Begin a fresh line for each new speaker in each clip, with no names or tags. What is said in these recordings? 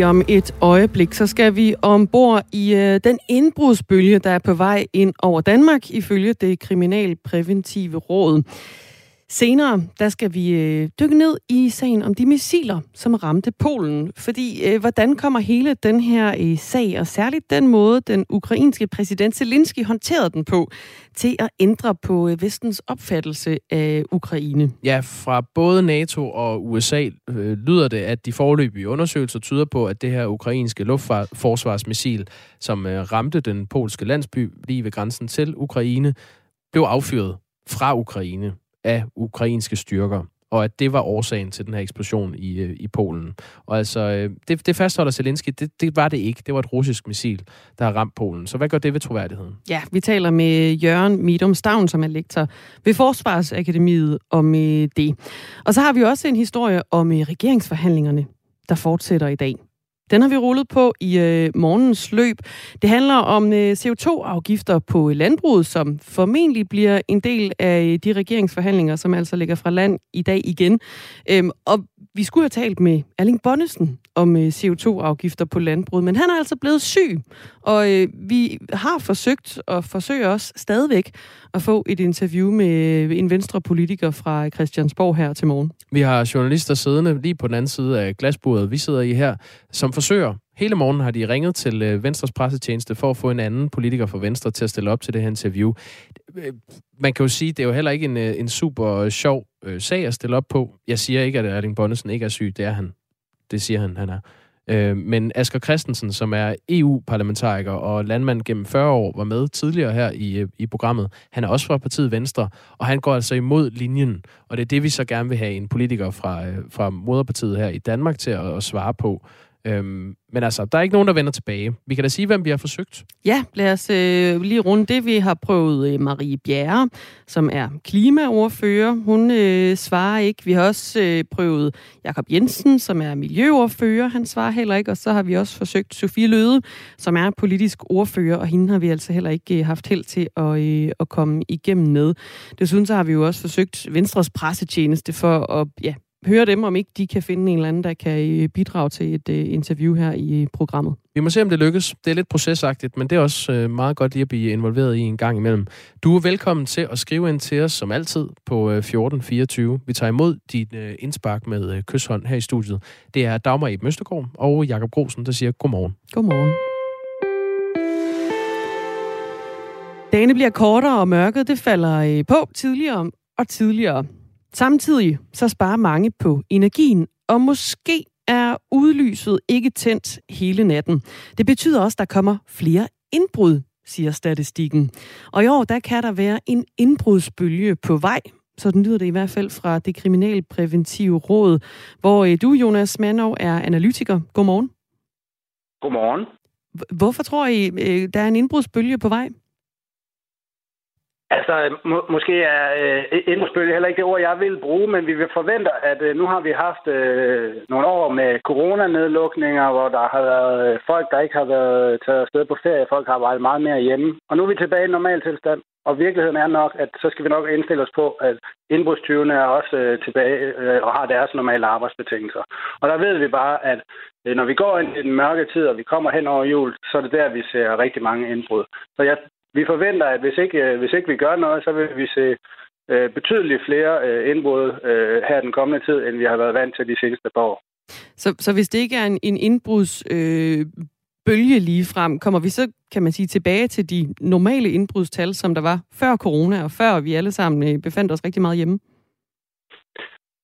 Lige om et øjeblik, så skal vi ombord i øh, den indbrudsbølge, der er på vej ind over Danmark, ifølge det kriminalpræventive råd. Senere, der skal vi øh, dykke ned i sagen om de missiler, som ramte Polen. Fordi, øh, hvordan kommer hele den her øh, sag, og særligt den måde, den ukrainske præsident Zelensky håndterede den på, til at ændre på øh, vestens opfattelse af Ukraine?
Ja, fra både NATO og USA øh, lyder det, at de forløbige undersøgelser tyder på, at det her ukrainske luftforsvarsmissil, som øh, ramte den polske landsby lige ved grænsen til Ukraine, blev affyret fra Ukraine af ukrainske styrker, og at det var årsagen til den her eksplosion i, øh, i Polen. Og altså, øh, det, det fastholder Zelensky, det, det var det ikke. Det var et russisk missil, der har ramt Polen. Så hvad gør det ved troværdigheden?
Ja, vi taler med Jørgen Midum Stavn, som er lektor ved Forsvarsakademiet, om øh, det. Og så har vi også en historie om regeringsforhandlingerne, der fortsætter i dag. Den har vi rullet på i øh, morgens løb. Det handler om øh, CO2-afgifter på øh, landbruget, som formentlig bliver en del af øh, de regeringsforhandlinger, som altså ligger fra land i dag igen. Øhm, og vi skulle have talt med Erling Bonnesen om øh, CO2-afgifter på landbruget, men han er altså blevet syg, og øh, vi har forsøgt og forsøger også stadigvæk at få et interview med øh, en venstre politiker fra Christiansborg her til morgen.
Vi har journalister siddende lige på den anden side af glasbordet, vi sidder i her, som forsøger Hele morgen har de ringet til øh, Venstres pressetjeneste for at få en anden politiker fra Venstre til at stille op til det her interview. Øh, man kan jo sige, det er jo heller ikke en, en super sjov øh, sag at stille op på. Jeg siger ikke, at Erling Bonnesen ikke er syg. Det er han. Det siger han, han er. Øh, men Asger Christensen, som er EU-parlamentariker og landmand gennem 40 år, var med tidligere her i, øh, i programmet. Han er også fra partiet Venstre, og han går altså imod linjen. Og det er det, vi så gerne vil have en politiker fra, øh, fra moderpartiet her i Danmark til at, at svare på. Øhm, men altså, der er ikke nogen, der vender tilbage. Vi kan da sige, hvem vi har forsøgt.
Ja, lad os øh, lige runde det. Vi har prøvet øh, Marie Bjerre, som er klimaordfører. Hun øh, svarer ikke. Vi har også øh, prøvet Jakob Jensen, som er miljøordfører. Han svarer heller ikke. Og så har vi også forsøgt Sofie Løde, som er politisk ordfører, og hende har vi altså heller ikke øh, haft held til at, øh, at komme igennem med. Desuden så har vi jo også forsøgt Venstres pressetjeneste for at ja, høre dem, om ikke de kan finde en eller anden, der kan øh, bidrage til et uh, interview her i programmet.
Vi må se, om det lykkes. Det er lidt procesagtigt, men det er også meget godt lige at blive involveret i en gang imellem. Du er velkommen til at skrive ind til os, som altid, på uh, 1424. Vi tager imod dit uh, indspark med kysshånd her i studiet. Det er Dagmar Eb Møstegård og Jakob Grosen, der siger godmorgen.
Godmorgen. Dagene bliver kortere, og mørket det falder på tidligere og tidligere. Samtidig så sparer mange på energien, og måske er udlyset ikke tændt hele natten. Det betyder også, at der kommer flere indbrud, siger statistikken. Og i år, der kan der være en indbrudsbølge på vej, så den lyder det i hvert fald fra det kriminalpræventive råd, hvor øh, du, Jonas Manov, er analytiker. Godmorgen.
Godmorgen.
Hvorfor tror I, øh, der er en indbrudsbølge på vej?
Altså, må, måske er øh, indbrudsbølge heller ikke det ord, jeg vil bruge, men vi vil forvente, at øh, nu har vi haft øh, nogle år med coronanedlukninger, hvor der har været øh, folk, der ikke har været taget afsted på ferie. Folk har arbejdet meget mere hjemme. Og nu er vi tilbage i normal tilstand. Og virkeligheden er nok, at så skal vi nok indstille os på, at indbrudstyvene er også øh, tilbage øh, og har deres normale arbejdsbetingelser. Og der ved vi bare, at øh, når vi går ind i den mørke tid, og vi kommer hen over jul, så er det der, vi ser rigtig mange indbrud. Så jeg vi forventer, at hvis ikke, øh, hvis ikke vi gør noget, så vil vi se øh, betydeligt flere øh, indbrud øh, her den kommende tid, end vi har været vant til de seneste par år.
Så, så hvis det ikke er en, en indbruds... Øh bølge lige frem, kommer vi så, kan man sige, tilbage til de normale indbrudstal, som der var før corona, og før vi alle sammen øh, befandt os rigtig meget hjemme?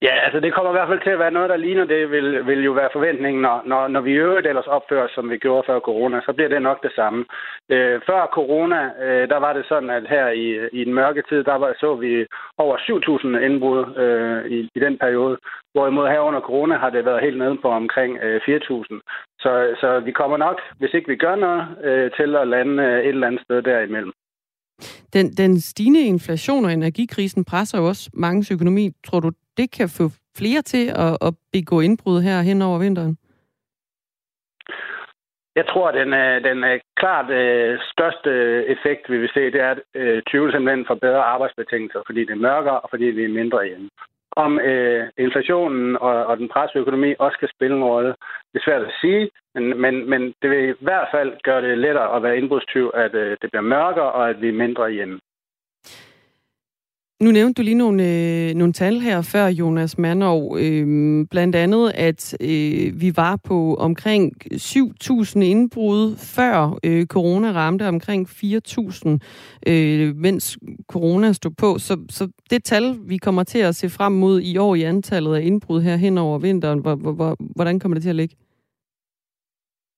Ja, altså det kommer i hvert fald til at være noget, der ligner det, vil, vil jo være forventningen, når, når, når vi i øvrigt ellers opfører som vi gjorde før corona, så bliver det nok det samme. Øh, før corona, øh, der var det sådan, at her i, i den mørke tid, der var, så vi over 7.000 indbrud øh, i, i den periode, hvorimod her under corona har det været helt nede på omkring øh, 4.000. Så, så vi kommer nok, hvis ikke vi gør noget, øh, til at lande øh, et eller andet sted derimellem.
Den, den stigende inflation og energikrisen presser jo også mange økonomi. Tror du, det kan få flere til at, at begå indbrud her hen over vinteren?
Jeg tror, at den, den klart øh, største effekt, vi vil se, det er, at øh, 20 simpelthen får bedre arbejdsbetingelser, fordi det er mørkere og fordi vi er mindre hjemme. Om øh, inflationen og, og den pressede økonomi også skal spille en rolle, det er svært at sige, men, men, men det vil i hvert fald gøre det lettere at være indbrudstyv, at øh, det bliver mørkere, og at vi er mindre hjemme.
Nu nævnte du lige nogle, øh, nogle tal her før, Jonas Mandov. Øh, blandt andet, at øh, vi var på omkring 7.000 indbrud før øh, corona ramte, omkring 4.000, øh, mens corona stod på. Så, så det tal, vi kommer til at se frem mod i år i antallet af indbrud her hen over vinteren, hvor, hvor, hvordan kommer det til at ligge?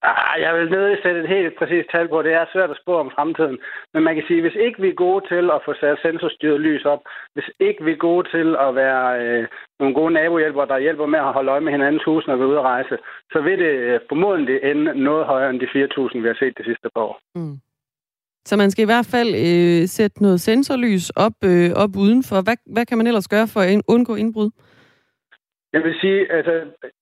Ah, jeg vil nødig sætte et helt præcist tal på. Det er svært at spå om fremtiden. Men man kan sige, at hvis ikke vi er gode til at få sat sensorstyret lys op, hvis ikke vi er gode til at være øh, nogle gode nabohjælpere, der hjælper med at holde øje med hinandens hus, når vi er ude at rejse, så vil det øh, formodentlig ende noget højere end de 4.000, vi har set det sidste par år. Mm.
Så man skal i hvert fald øh, sætte noget sensorlys op, øh, op udenfor. Hvad, hvad kan man ellers gøre for at undgå indbrud?
Jeg vil sige, altså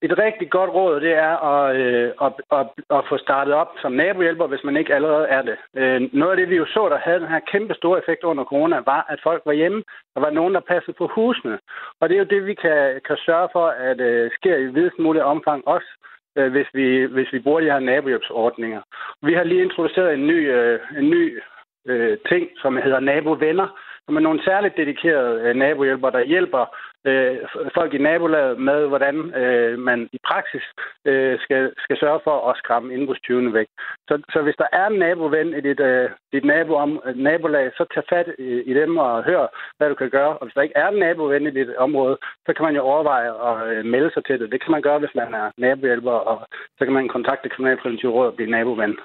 et rigtig godt råd, det er at, øh, at, at, at få startet op som nabohjælper, hvis man ikke allerede er det. Øh, noget af det, vi jo så, der havde den her kæmpe store effekt under corona, var, at folk var hjemme. Der var nogen, der passede på husene. Og det er jo det, vi kan, kan sørge for, at øh, sker i videst mulig omfang også, øh, hvis, vi, hvis vi bruger de her nabohjælpsordninger. Vi har lige introduceret en ny, øh, en ny øh, ting, som hedder nabovenner, som er nogle særligt dedikerede øh, nabohjælpere, der hjælper øh, folk i nabolaget med, hvordan øh, man i praksis øh, skal, skal sørge for at skræmme indbrudstyvene væk. Så, så hvis der er en naboven i dit, øh, dit nabo om, øh, nabolag, så tag fat i, i dem og hør, hvad du kan gøre. Og hvis der ikke er en naboven i dit område, så kan man jo overveje at øh, melde sig til det. Det kan man gøre, hvis man er nabohjælper, og så kan man kontakte Kriminalpræventiv Råd og blive naboven.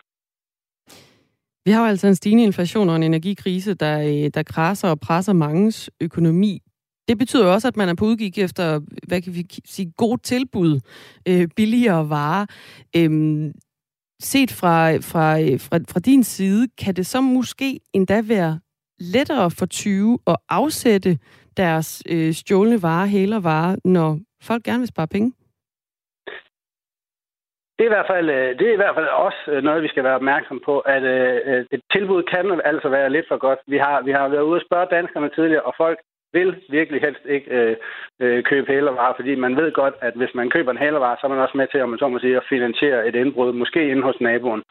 Vi har jo altså en stigende inflation og en energikrise, der, øh, der krasser og presser mangens økonomi. Det betyder også, at man er på udgik efter, hvad kan vi sige, gode tilbud, øh, billigere varer. Øhm, set fra, fra, fra, fra din side, kan det så måske endda være lettere for 20 at afsætte deres øh, stjålne varer, hælervarer, når folk gerne vil spare penge?
Det er, i hvert fald, øh, det er i hvert fald også øh, noget, vi skal være opmærksom på, at øh, øh et tilbud kan altså være lidt for godt. Vi har, vi har været ude og spørge danskerne tidligere, og folk vil virkelig helst ikke øh, øh, købe hælervarer, fordi man ved godt, at hvis man køber en hælervare, så er man også med til, om man så må sige, at finansiere et indbrud, måske inde hos naboen.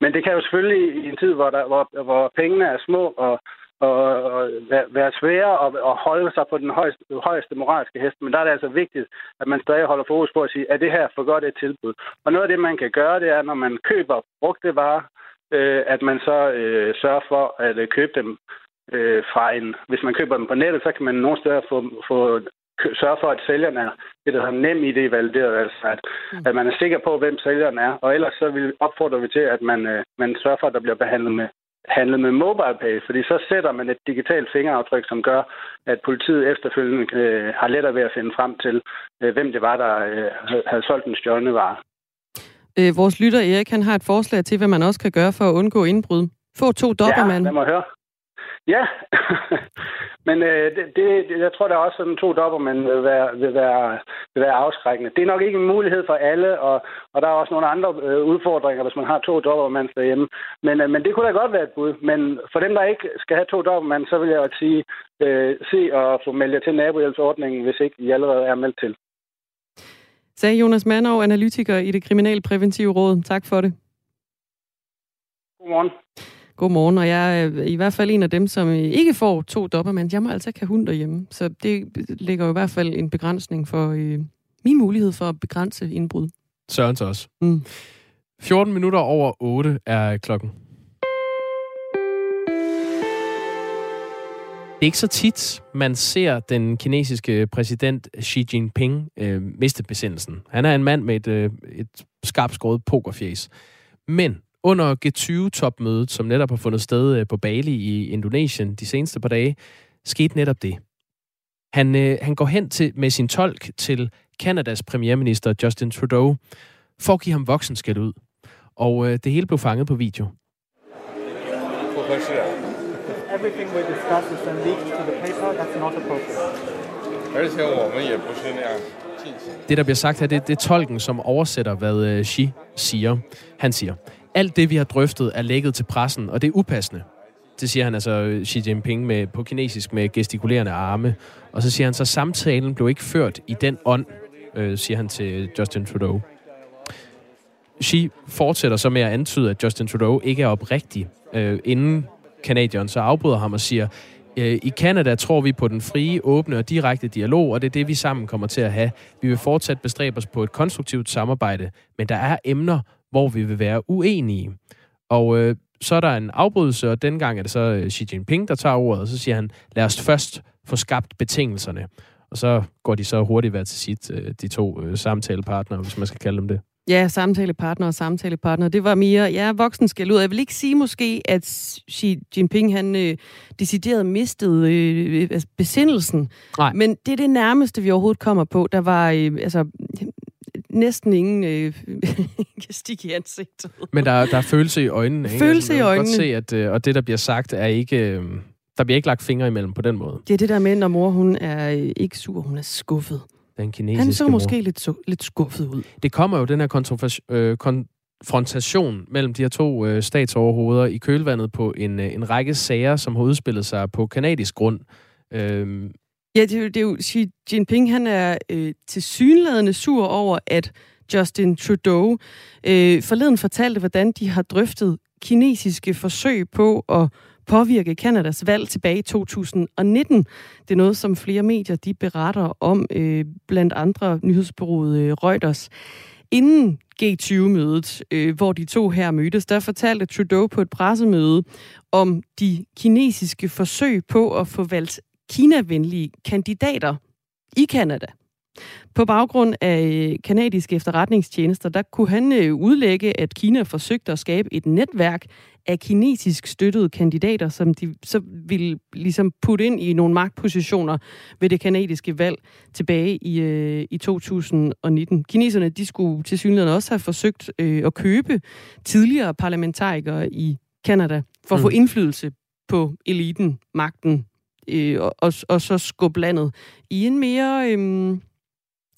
Men det kan jo selvfølgelig i en tid, hvor, der, hvor, hvor pengene er små, og, og, og være svære at, at holde sig på den højeste, højeste moralske hest. Men der er det altså vigtigt, at man stadig holder fokus på at sige, er det her for godt et tilbud? Og noget af det, man kan gøre, det er, når man køber brugte varer, øh, at man så øh, sørger for at øh, købe dem øh, fra en... Hvis man køber dem på nettet, så kan man nogle steder få, få sørge for, at sælgeren er det, der hedder nem idé valideret, altså at, mm. at man er sikker på, hvem sælgeren er. Og ellers så vil opfordre vi til, at man, øh, man sørger for, at der bliver behandlet med handlet med MobilePay, fordi så sætter man et digitalt fingeraftryk, som gør, at politiet efterfølgende øh, har lettere ved at finde frem til, øh, hvem det var, der øh, havde solgt den stjålne vare.
Øh, vores lytter Erik, han har et forslag til, hvad man også kan gøre for at undgå indbrud. Få to dobbeltmand.
Ja, lad mig høre. Ja, men øh, det, det, jeg tror, er også sådan to dopper, man vil være, vil, være, vil være afskrækkende. Det er nok ikke en mulighed for alle, og, og der er også nogle andre øh, udfordringer, hvis man har to doppermand derhjemme. Men, øh, men det kunne da godt være et bud. Men for dem, der ikke skal have to doppermand, så vil jeg også sige, øh, se og få meldt jer til nabohjælpsordningen, hvis ikke I allerede er meldt til.
Sagde Jonas Manov, analytiker i det Kriminalpræventive Råd. Tak for det.
Godmorgen.
Godmorgen, og jeg er i hvert fald en af dem, som ikke får to men Jeg må altså ikke have hund derhjemme, så det lægger jo i hvert fald en begrænsning for øh, min mulighed for at begrænse indbrud.
Sørens også. Mm. 14 minutter over 8 er klokken. Det er ikke så tit, man ser den kinesiske præsident Xi Jinping øh, miste besindelsen. Han er en mand med et, øh, et skarpt skåret pokerfjes. Men under G20-topmødet, som netop har fundet sted øh, på Bali i Indonesien de seneste par dage, skete netop det. Han, øh, han går hen til, med sin tolk til Kanadas premierminister Justin Trudeau for at give ham voksenskæld ud. Og øh, det hele blev fanget på video. Everything we discuss is then leaked to the paper. That's not appropriate. Det, der bliver sagt her, det, det er tolken, som oversætter, hvad Xi siger. Han siger, alt det, vi har drøftet, er lækket til pressen, og det er upassende. Det siger han altså øh, Xi Jinping med, på kinesisk med gestikulerende arme. Og så siger han så, samtalen blev ikke ført i den ånd, øh, siger han til Justin Trudeau. Xi fortsætter så med at antyde, at Justin Trudeau ikke er oprigtig, øh, inden kanadieren så afbryder ham og siger, øh, i Kanada tror vi på den frie, åbne og direkte dialog, og det er det, vi sammen kommer til at have. Vi vil fortsat bestræbe os på et konstruktivt samarbejde, men der er emner, hvor vi vil være uenige. Og øh, så er der en afbrydelse, og dengang er det så øh, Xi Jinping, der tager ordet, og så siger han, lad os først få skabt betingelserne. Og så går de så hurtigt hver til sit, øh, de to øh, samtalepartnere, hvis man skal kalde dem det.
Ja, samtalepartner og samtalepartner. Det var mere, ja, voksen skal ud. Jeg vil ikke sige måske, at Xi Jinping, han øh, decideret mistede øh, altså besindelsen.
Nej.
Men det er det nærmeste, vi overhovedet kommer på. Der var, øh, altså, næsten ingen øh, stik i ansigtet.
Men der, der er følelse i øjnene. Ikke?
Følelse
altså,
i øjnene.
Godt se, at, øh, og det, der bliver sagt, er ikke... Øh, der bliver ikke lagt fingre imellem på den måde.
Det er det der med, når mor hun er øh, ikke sur, hun er skuffet.
Den kinesiske
Han så
mor.
måske lidt, su- lidt skuffet ud.
Det kommer jo den her øh, konfrontation mellem de her to øh, statsoverhoveder i kølvandet på en, øh, en række sager, som har udspillet sig på kanadisk grund. Øh,
Ja, det er jo, det er jo Xi Jinping, han er øh, til synlædende sur over, at Justin Trudeau øh, forleden fortalte, hvordan de har drøftet kinesiske forsøg på at påvirke Kanadas valg tilbage i 2019. Det er noget, som flere medier de beretter om, øh, blandt andre nyhedsbureauet øh, Reuters. Inden G20-mødet, øh, hvor de to her mødtes, der fortalte Trudeau på et pressemøde om de kinesiske forsøg på at få valgt Kina-venlige kandidater i Kanada. På baggrund af øh, kanadiske efterretningstjenester, der kunne han øh, udlægge, at Kina forsøgte at skabe et netværk af kinesisk støttede kandidater, som de så ville ligesom putte ind i nogle magtpositioner ved det kanadiske valg tilbage i, øh, i 2019. Kineserne, de skulle til synligheden også have forsøgt øh, at købe tidligere parlamentarikere i Kanada for at få
Mm.
indflydelse på eliten, magten, øh, og, og, så skubbe landet i en mere øh,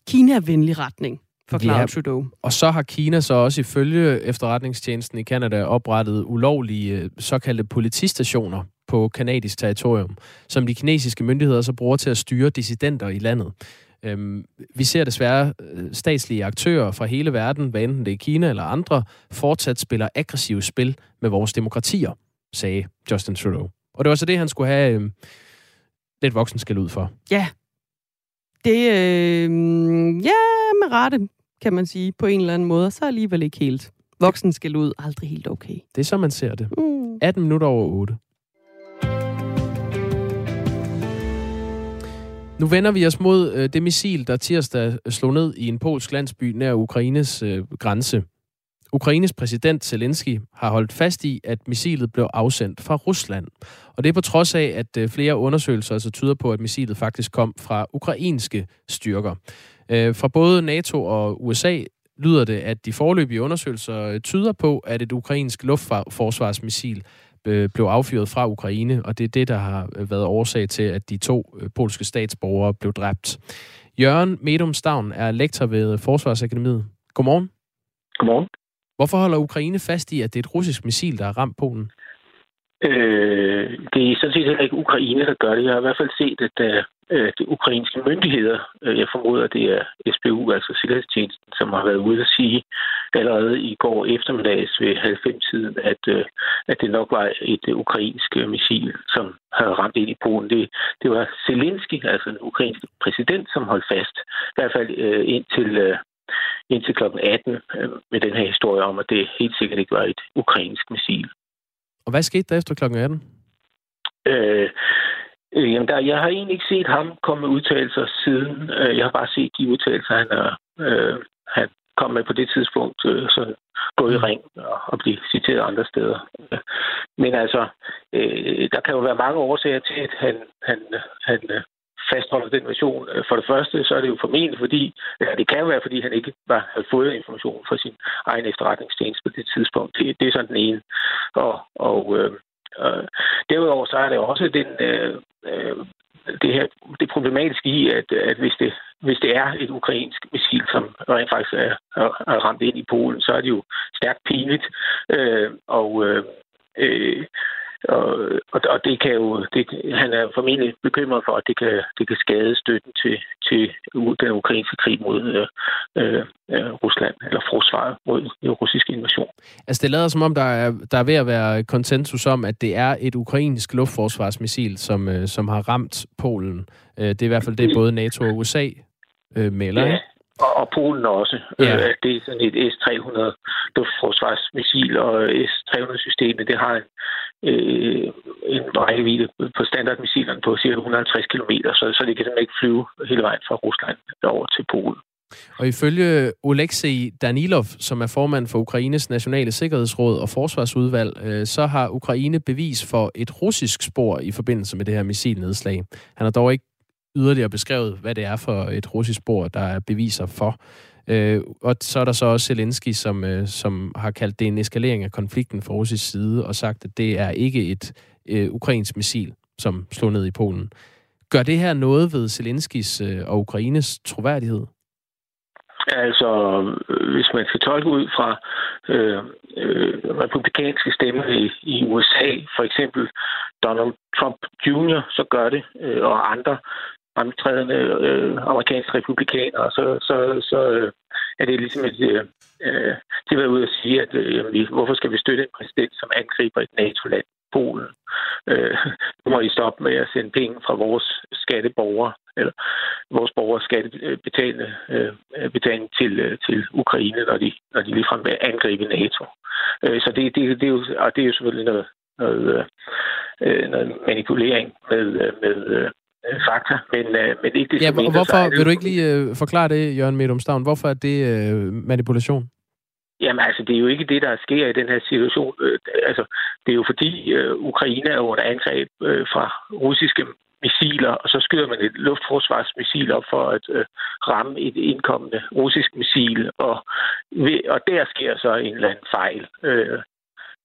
Kina-venlig retning, forklarer
Ja.
Trudeau.
og så har Kina så også ifølge efterretningstjenesten i Kanada oprettet ulovlige øh, såkaldte politistationer på kanadisk territorium, som de kinesiske myndigheder så bruger til at styre dissidenter i landet. Øhm, vi ser desværre øh, statslige aktører fra hele verden, hvad enten det er Kina eller andre, fortsat spiller aggressive spil med vores demokratier, sagde Justin Trudeau. Og det var så det, han skulle have øh, lidt voksenskæld ud for.
Ja, det øh, ja, med rette, kan man sige, på en eller anden måde. Så alligevel ikke helt. Voksen skal ud, aldrig helt okay.
Det er så, man ser det.
Mm.
18 minutter over 8. Nu vender vi os mod øh, det missil, der tirsdag slog ned i en polsk landsby nær Ukraines øh, grænse. Ukraines præsident Zelensky har holdt fast i, at missilet blev afsendt fra Rusland. Og det er på trods af, at øh, flere undersøgelser altså tyder på, at missilet faktisk kom fra ukrainske styrker. Øh, fra både NATO og USA lyder det, at de forløbige undersøgelser øh, tyder på, at et ukrainsk luftforsvarsmissil blev affyret fra Ukraine, og det er det, der har været årsag til, at de to polske statsborgere blev dræbt. Jørgen Medum Stavn er lektor ved Forsvarsakademiet. Godmorgen.
Godmorgen.
Hvorfor holder Ukraine fast i, at det er et russisk missil, der har ramt Polen?
Øh, det er sådan set heller ikke Ukraine, der gør det. Jeg har i hvert fald set, at øh, de ukrainske myndigheder, øh, jeg formoder, det er SBU, altså Sikkerhedstjenesten, som har været ude at sige allerede i går eftermiddags ved 90-tiden, at, øh, at det nok var et øh, ukrainsk missil, som havde ramt ind i Polen. Det, det var Zelensky, altså den ukrainske præsident, som holdt fast, i hvert fald øh, indtil, øh, indtil kl. 18 øh, med den her historie om, at det helt sikkert ikke var et ukrainsk missil.
Og hvad skete der efter kl. 18?
Øh, øh, jamen der, jeg har egentlig ikke set ham komme med udtalelser siden. Øh, jeg har bare set de udtalelser, han, er, øh, han kom med på det tidspunkt, øh, sådan gå i ring og, og blive citeret andre steder. Øh, Men altså, øh, der kan jo være mange årsager til, at han, han, han fastholder den version. Øh, for det første, så er det jo formentlig fordi, ja, det kan være, fordi han ikke var, havde fået information fra sin egen efterretningstjeneste på det tidspunkt. Det, det er sådan den ene. Og, og øh, øh, derudover så er det også den, øh, øh, det her det problematiske i, at, at hvis, det, hvis det er et ukrainsk missil, som rent faktisk er, er, er ramt ind i Polen, så er det jo stærkt pinligt. Øh, og øh, øh, og, og, og det kan jo, det, han er formentlig bekymret for, at det kan, det kan skade støtten til, til den ukrainske krig mod øh, øh, Rusland, eller forsvaret mod den russiske invasion.
Altså det lader som om, der er, der er ved at være konsensus om, at det er et ukrainsk luftforsvarsmissil, som, øh, som har ramt Polen. Øh, det er i hvert fald det, både NATO og USA øh, melder,
ja. Og, og Polen også. Ja. Øh, det er sådan et S-300 luftforsvarsmissil, og S-300-systemet, det har en, øh, en rækkevidde på standardmissilerne på cirka 150 km, så, så det kan simpelthen ikke flyve hele vejen fra Rusland over til Polen.
Og ifølge Oleksiy Danilov, som er formand for Ukraines nationale sikkerhedsråd og forsvarsudvalg, øh, så har Ukraine bevis for et russisk spor i forbindelse med det her missilnedslag. Han har dog ikke yderligere beskrevet, hvad det er for et russisk spor, der er beviser for. Øh, og så er der så også Zelensky, som, øh, som har kaldt det en eskalering af konflikten fra russisk side, og sagt, at det er ikke et øh, ukrainsk missil, som slog ned i Polen. Gør det her noget ved Zelenskis øh, og Ukraines troværdighed?
Altså, hvis man skal tolke ud fra øh, øh, republikanske stemmer i, i USA, for eksempel Donald Trump Jr., så gør det, øh, og andre fremtrædende øh, amerikanske republikanere, så, så, så øh, er det ligesom at Øh, øh de har været ude at sige, at øh, hvorfor skal vi støtte en præsident, som angriber et NATO-land, Polen? Øh, nu må I stoppe med at sende penge fra vores skatteborgere, eller vores borgere skattebetalende øh, betaling til, øh, til Ukraine, når de, når de ligefrem vil angribe NATO. Øh, så det, det, det, er jo, og det er jo selvfølgelig noget, noget, øh, øh noget manipulering med, øh, med øh, fakta, men, øh, men ikke det
ja, som hvorfor, det, vil du ikke lige øh, forklare det, Jørgen Medum Stavn? Hvorfor er det øh, manipulation?
Jamen altså, det er jo ikke det, der sker i den her situation. Øh, altså, det er jo fordi øh, Ukraine er under angreb øh, fra russiske missiler, og så skyder man et luftforsvarsmissil op for at øh, ramme et indkommende russisk missil, og, ved, og der sker så en eller anden fejl. Øh,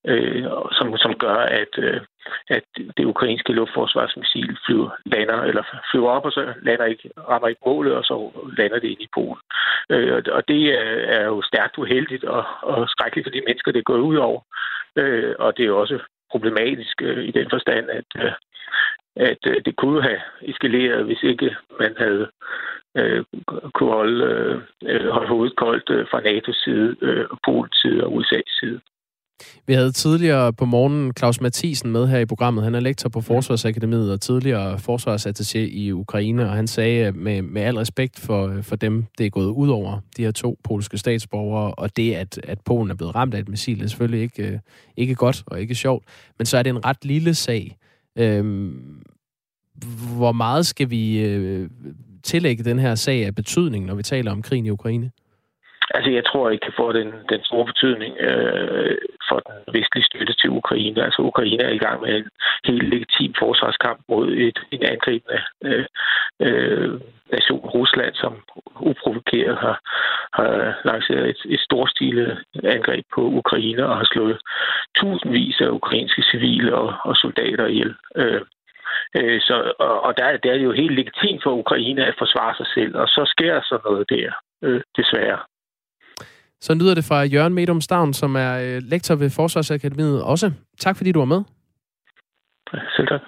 øh, som, som gør, at, øh, at det ukrainske luftforsvarsmissil flyver, lander, eller flyver op, og så lander ikke, rammer ikke målet, og så lander det ind i Polen. Øh, og det er jo stærkt uheldigt og, og skrækkeligt for de mennesker, det går ud over. Øh, og det er jo også problematisk øh, i den forstand, at, øh, at øh, det kunne have eskaleret, hvis ikke man havde øh, kunne holde, øh, øh holde hovedet koldt øh, fra NATO's side, øh, Polens side og USA's side.
Vi havde tidligere på morgenen Claus Mathisen med her i programmet. Han er lektor på Forsvarsakademiet og tidligere forsvarsattaché i Ukraine, og han sagde med, med al respekt for, for dem, det er gået ud over, de her to polske statsborgere, og det, at, at Polen er blevet ramt af et missil, er selvfølgelig ikke, øh, ikke godt og ikke sjovt, men så er det en ret lille sag. Øhm, hvor meget skal vi øh, tillægge den her sag af betydning, når vi taler om krigen i Ukraine?
Altså, jeg tror ikke kan få den, den store betydning øh, for den vestlige støtte til Ukraine. Altså, Ukraine er i gang med en helt legitim forsvarskamp mod et, en angribende øh, øh, nation, Rusland, som uprovokeret har, har lanceret et, et storstilet angreb på Ukraine og har slået tusindvis af ukrainske civile og, og soldater ihjel. Øh, øh så, og, og der, der er det jo helt legitimt for Ukraine at forsvare sig selv, og så sker så noget der, øh, desværre.
Så lyder det fra Jørgen Medum Stavn, som er øh, lektor ved Forsvarsakademiet også. Tak fordi du var med.
Selv tak.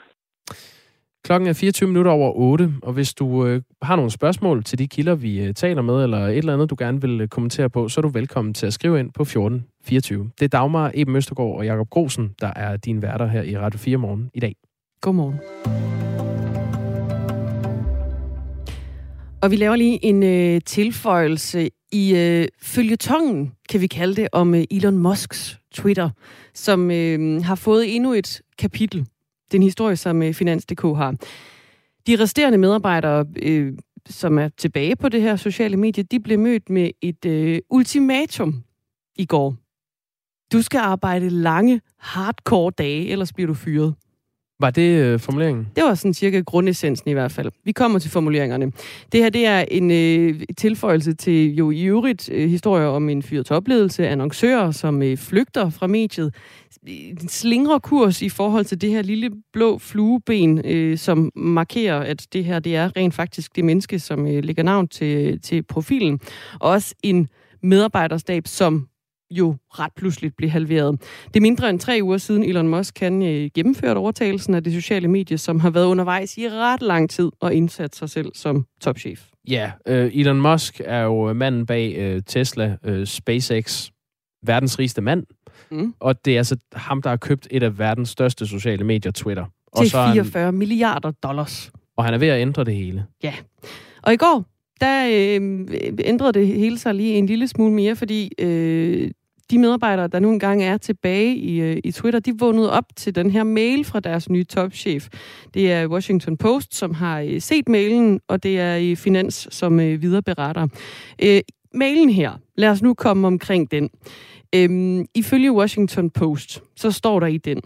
Klokken er 24 minutter over 8, og hvis du øh, har nogle spørgsmål til de kilder, vi øh, taler med, eller et eller andet, du gerne vil øh, kommentere på, så er du velkommen til at skrive ind på 1424. Det er Dagmar Eben Østergaard og Jakob Grosen, der er din værter her i Radio 4 morgen i dag.
Godmorgen. Og vi laver lige en øh, tilføjelse i øh, følgetongen, kan vi kalde det, om øh, Elon Musks Twitter, som øh, har fået endnu et kapitel. Det er en historie, som øh, Finans.dk har. De resterende medarbejdere, øh, som er tilbage på det her sociale medie, de blev mødt med et øh, ultimatum i går. Du skal arbejde lange, hardcore dage, ellers bliver du fyret.
Var det øh, formuleringen?
Det var sådan cirka grundessensen i hvert fald. Vi kommer til formuleringerne. Det her det er en øh, tilføjelse til jo i øvrigt øh, historier om en fyret topledelse, annoncører, som øh, flygter fra mediet. En slingre kurs i forhold til det her lille blå flueben, øh, som markerer, at det her det er rent faktisk det menneske, som øh, lægger navn til, til profilen. Og også en medarbejderstab, som jo ret pludseligt blive halveret. Det er mindre end tre uger siden Elon Musk kan øh, gennemført overtagelsen af det sociale medie, som har været undervejs i ret lang tid og indsat sig selv som topchef.
Ja, øh, Elon Musk er jo manden bag øh, Tesla, øh, SpaceX, verdens rigeste mand. Mm. Og det er altså ham, der har købt et af verdens største sociale medier, Twitter.
Til 44 han, milliarder dollars.
Og han er ved at ændre det hele.
Ja. Og i går, der øh, ændrede det hele sig lige en lille smule mere, fordi øh, de medarbejdere, der nu engang er tilbage i, øh, i Twitter, de vågnede op til den her mail fra deres nye topchef. Det er Washington Post, som har øh, set mailen, og det er i Finans, som øh, videreberetter. Øh, mailen her, lad os nu komme omkring den. Øh, ifølge Washington Post, så står der i den,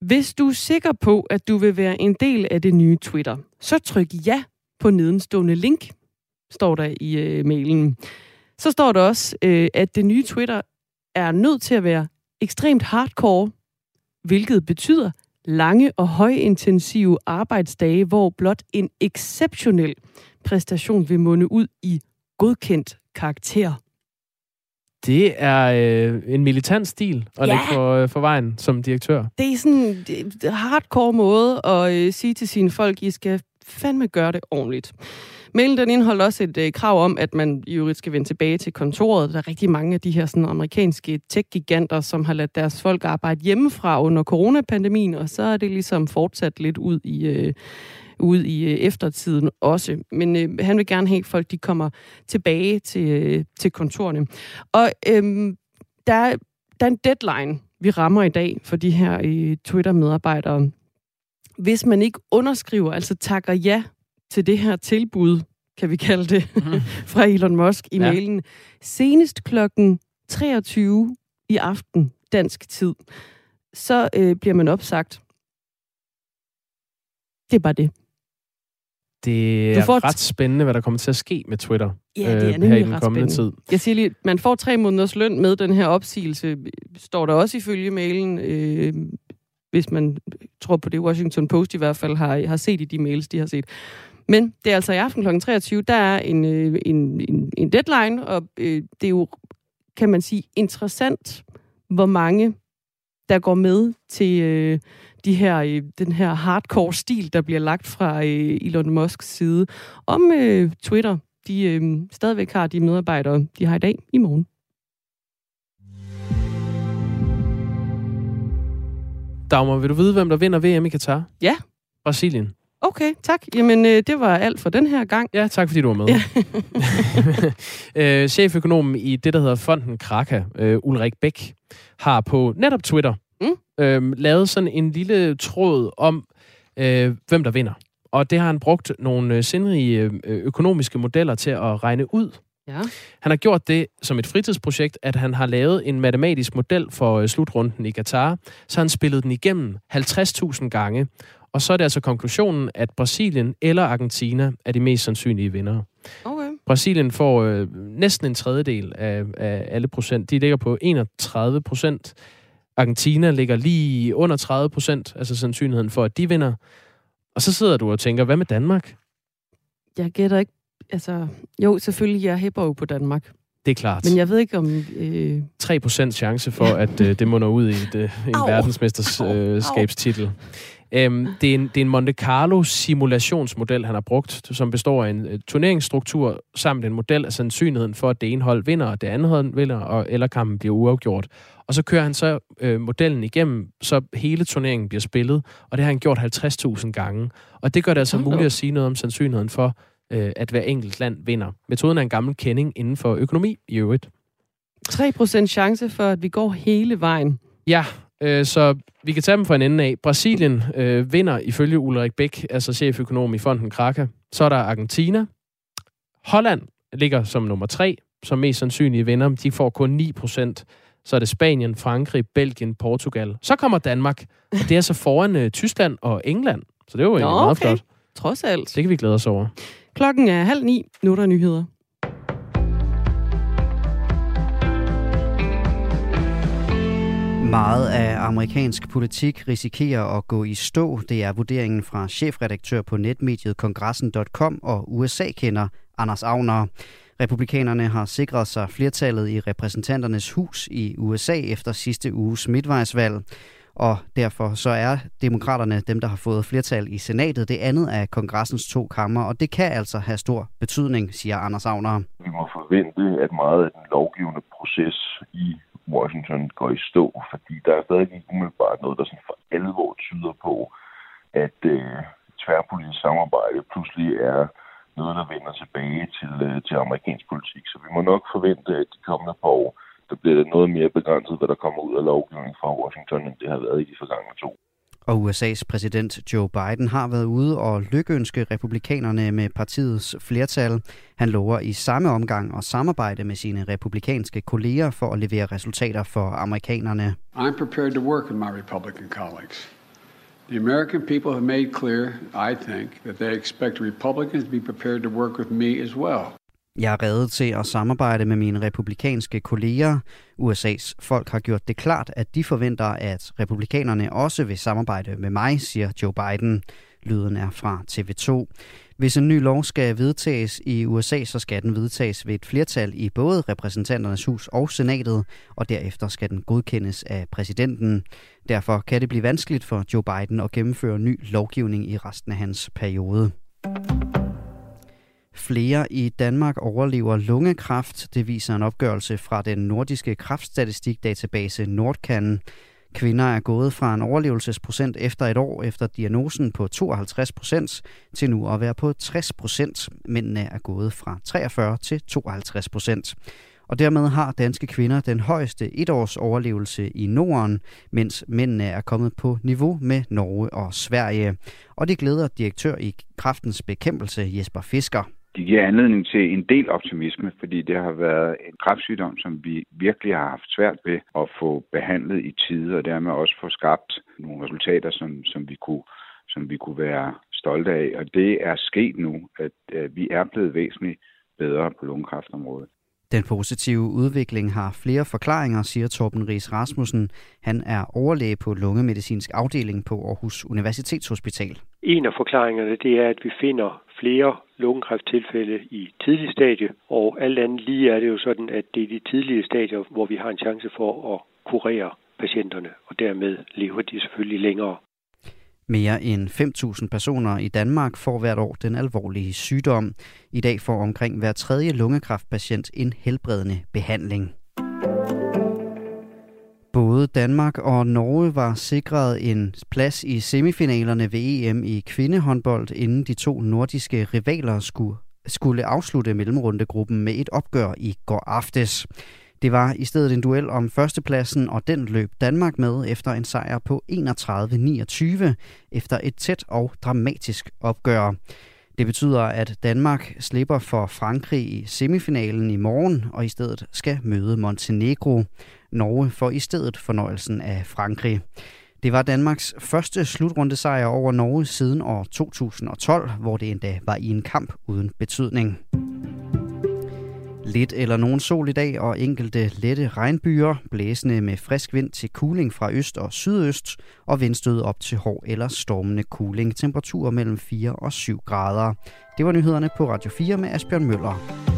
hvis du er sikker på, at du vil være en del af det nye Twitter, så tryk ja på nedenstående link, står der i øh, mailen. Så står der også, øh, at det nye Twitter er nødt til at være ekstremt hardcore, hvilket betyder lange og højintensive arbejdsdage, hvor blot en exceptionel præstation vil munde ud i godkendt karakter.
Det er øh, en militant stil at ja. lægge for, øh, for vejen som direktør.
Det er sådan en hardcore måde at øh, sige til sine folk, I skal fandme gøre det ordentligt. Mailen den indeholder også et øh, krav om, at man i øvrigt skal vende tilbage til kontoret. Der er rigtig mange af de her sådan, amerikanske tech-giganter, som har ladt deres folk arbejde hjemmefra under coronapandemien, og så er det ligesom fortsat lidt ud i... Øh, ud i øh, eftertiden også. Men øh, han vil gerne have, at folk de kommer tilbage til, øh, til kontorerne. Og øh, der, der er en deadline, vi rammer i dag for de her øh, Twitter-medarbejdere. Hvis man ikke underskriver, altså takker ja til det her tilbud, kan vi kalde det, mm. fra Elon Musk i ja. mailen, senest klokken 23 i aften, dansk tid, så øh, bliver man opsagt. Det er bare det.
Det er får ret spændende, hvad der kommer til at ske med Twitter
ja, det er øh, her i den kommende spændende. tid. Jeg siger lige, man får tre måneders løn med den her opsigelse, står der også ifølge mailen, øh, hvis man tror på det, Washington Post i hvert fald har, har set i de mails, de har set. Men det er altså i aften kl. 23, der er en, øh, en, en, en deadline, og øh, det er jo, kan man sige, interessant, hvor mange der går med til øh, de her, øh, den her hardcore stil, der bliver lagt fra øh, Elon Musks side. Om øh, Twitter, de øh, stadigvæk har de medarbejdere, de har i dag i morgen.
Dagmar, vil du vide, hvem der vinder VM i Katar?
Ja.
Brasilien.
Okay, tak. Jamen, øh, det var alt for den her gang.
Ja, tak fordi du var med. Ja. øh, cheføkonomen i det, der hedder Fonden Kraka, øh, Ulrik Bæk, har på netop Twitter mm. øh, lavet sådan en lille tråd om, øh, hvem der vinder. Og det har han brugt nogle øh, sindrige øh, økonomiske modeller til at regne ud. Ja. Han har gjort det som et fritidsprojekt, at han har lavet en matematisk model for øh, slutrunden i Katar. Så han spillet den igennem 50.000 gange. Og så er det altså konklusionen, at Brasilien eller Argentina er de mest sandsynlige vinder. Okay. Brasilien får øh, næsten en tredjedel af, af alle procent. De ligger på 31 procent. Argentina ligger lige under 30 procent, altså sandsynligheden for, at de vinder. Og så sidder du og tænker, hvad med Danmark?
Jeg gætter ikke. Altså, jo, selvfølgelig, jeg hæpper jo på Danmark.
Det er klart.
Men jeg ved ikke om... Øh...
3% chance for, at øh, det munder ud i et, øh, en verdensmesterskabstitel. Øh, Øhm, det, er en, det er en Monte Carlo simulationsmodel, han har brugt, som består af en uh, turneringsstruktur samt en model af sandsynligheden for, at det ene hold vinder, og det andet hold vinder, og, eller kampen bliver uafgjort. Og så kører han så øh, modellen igennem, så hele turneringen bliver spillet, og det har han gjort 50.000 gange. Og det gør det altså okay. muligt at sige noget om sandsynligheden for, øh, at hver enkelt land vinder. Metoden er en gammel kending inden for økonomi i øvrigt.
3% chance for, at vi går hele vejen.
Ja, Øh, så vi kan tage dem fra en ende af. Brasilien øh, vinder ifølge Ulrik Bæk, altså cheføkonom i fonden Kraka. Så er der Argentina. Holland ligger som nummer tre, som mest sandsynlige vinder. De får kun 9 procent. Så er det Spanien, Frankrig, Belgien, Portugal. Så kommer Danmark. Og det er så foran øh, Tyskland og England. Så det er jo Nå, meget okay. flot.
Trods alt.
Det kan vi glæde os over.
Klokken er halv ni. Nu er der nyheder.
Meget af amerikansk politik risikerer at gå i stå. Det er vurderingen fra chefredaktør på netmediet kongressen.com og USA-kender Anders Agner. Republikanerne har sikret sig flertallet i repræsentanternes hus i USA efter sidste uges midtvejsvalg, og derfor så er demokraterne dem, der har fået flertal i senatet. Det andet af kongressens to kammer, og det kan altså have stor betydning, siger Anders Agner.
Vi må forvente, at meget af den lovgivende proces i Washington går i stå, fordi der er stadig ikke umiddelbart noget, der sådan for alvor tyder på, at øh, tværpolitisk samarbejde pludselig er noget, der vender tilbage til, øh, til amerikansk politik. Så vi må nok forvente, at de kommende par år, der bliver det noget mere begrænset, hvad der kommer ud af lovgivning fra Washington, end det har været i de forgangne to.
Og USA's præsident Joe Biden har været ude og lykønske republikanerne med partiets flertal. Han lover i samme omgang at samarbejde med sine republikanske kolleger for at levere resultater for amerikanerne.
I'm prepared to work with my Republican colleagues. The American people have made clear, I think, that they expect Republicans to be prepared to work with me as well.
Jeg er reddet til at samarbejde med mine republikanske kolleger. USA's folk har gjort det klart, at de forventer, at republikanerne også vil samarbejde med mig, siger Joe Biden. Lyden er fra TV2. Hvis en ny lov skal vedtages i USA, så skal den vedtages ved et flertal i både repræsentanternes hus og senatet, og derefter skal den godkendes af præsidenten. Derfor kan det blive vanskeligt for Joe Biden at gennemføre ny lovgivning i resten af hans periode. Flere i Danmark overlever lungekræft. Det viser en opgørelse fra den nordiske kræftstatistikdatabase Nordcan. Kvinder er gået fra en overlevelsesprocent efter et år efter diagnosen på 52 procent til nu at være på 60 procent. Mændene er gået fra 43 til 52 procent. Og dermed har danske kvinder den højeste etårs overlevelse i Norden, mens mændene er kommet på niveau med Norge og Sverige. Og det glæder direktør i kraftens bekæmpelse Jesper Fisker
det giver anledning til en del optimisme, fordi det har været en kræftsygdom, som vi virkelig har haft svært ved at få behandlet i tide, og dermed også få skabt nogle resultater, som, som, vi, kunne, som vi kunne være stolte af. Og det er sket nu, at, at vi er blevet væsentligt bedre på lungekræftområdet.
Den positive udvikling har flere forklaringer, siger Torben Ries Rasmussen. Han er overlæge på lungemedicinsk afdeling på Aarhus Universitetshospital.
En af forklaringerne det er, at vi finder flere lungekræfttilfælde i tidlig stadie, og alt andet lige er det jo sådan, at det er de tidlige stadier, hvor vi har en chance for at kurere patienterne, og dermed lever de selvfølgelig længere.
Mere end 5.000 personer i Danmark får hvert år den alvorlige sygdom. I dag får omkring hver tredje lungekræftpatient en helbredende behandling. Både Danmark og Norge var sikret en plads i semifinalerne ved EM i kvindehåndbold, inden de to nordiske rivaler skulle, skulle afslutte mellemrundegruppen med et opgør i går aftes. Det var i stedet en duel om førstepladsen, og den løb Danmark med efter en sejr på 31-29 efter et tæt og dramatisk opgør. Det betyder, at Danmark slipper for Frankrig i semifinalen i morgen, og i stedet skal møde Montenegro. Norge får i stedet fornøjelsen af Frankrig. Det var Danmarks første slutrunde sejr over Norge siden år 2012, hvor det endda var i en kamp uden betydning. Lidt eller nogen sol i dag og enkelte lette regnbyer, blæsende med frisk vind til kuling fra øst og sydøst, og vindstød op til hård eller stormende kuling. Temperaturer mellem 4 og 7 grader. Det var nyhederne på Radio 4 med Asbjørn Møller.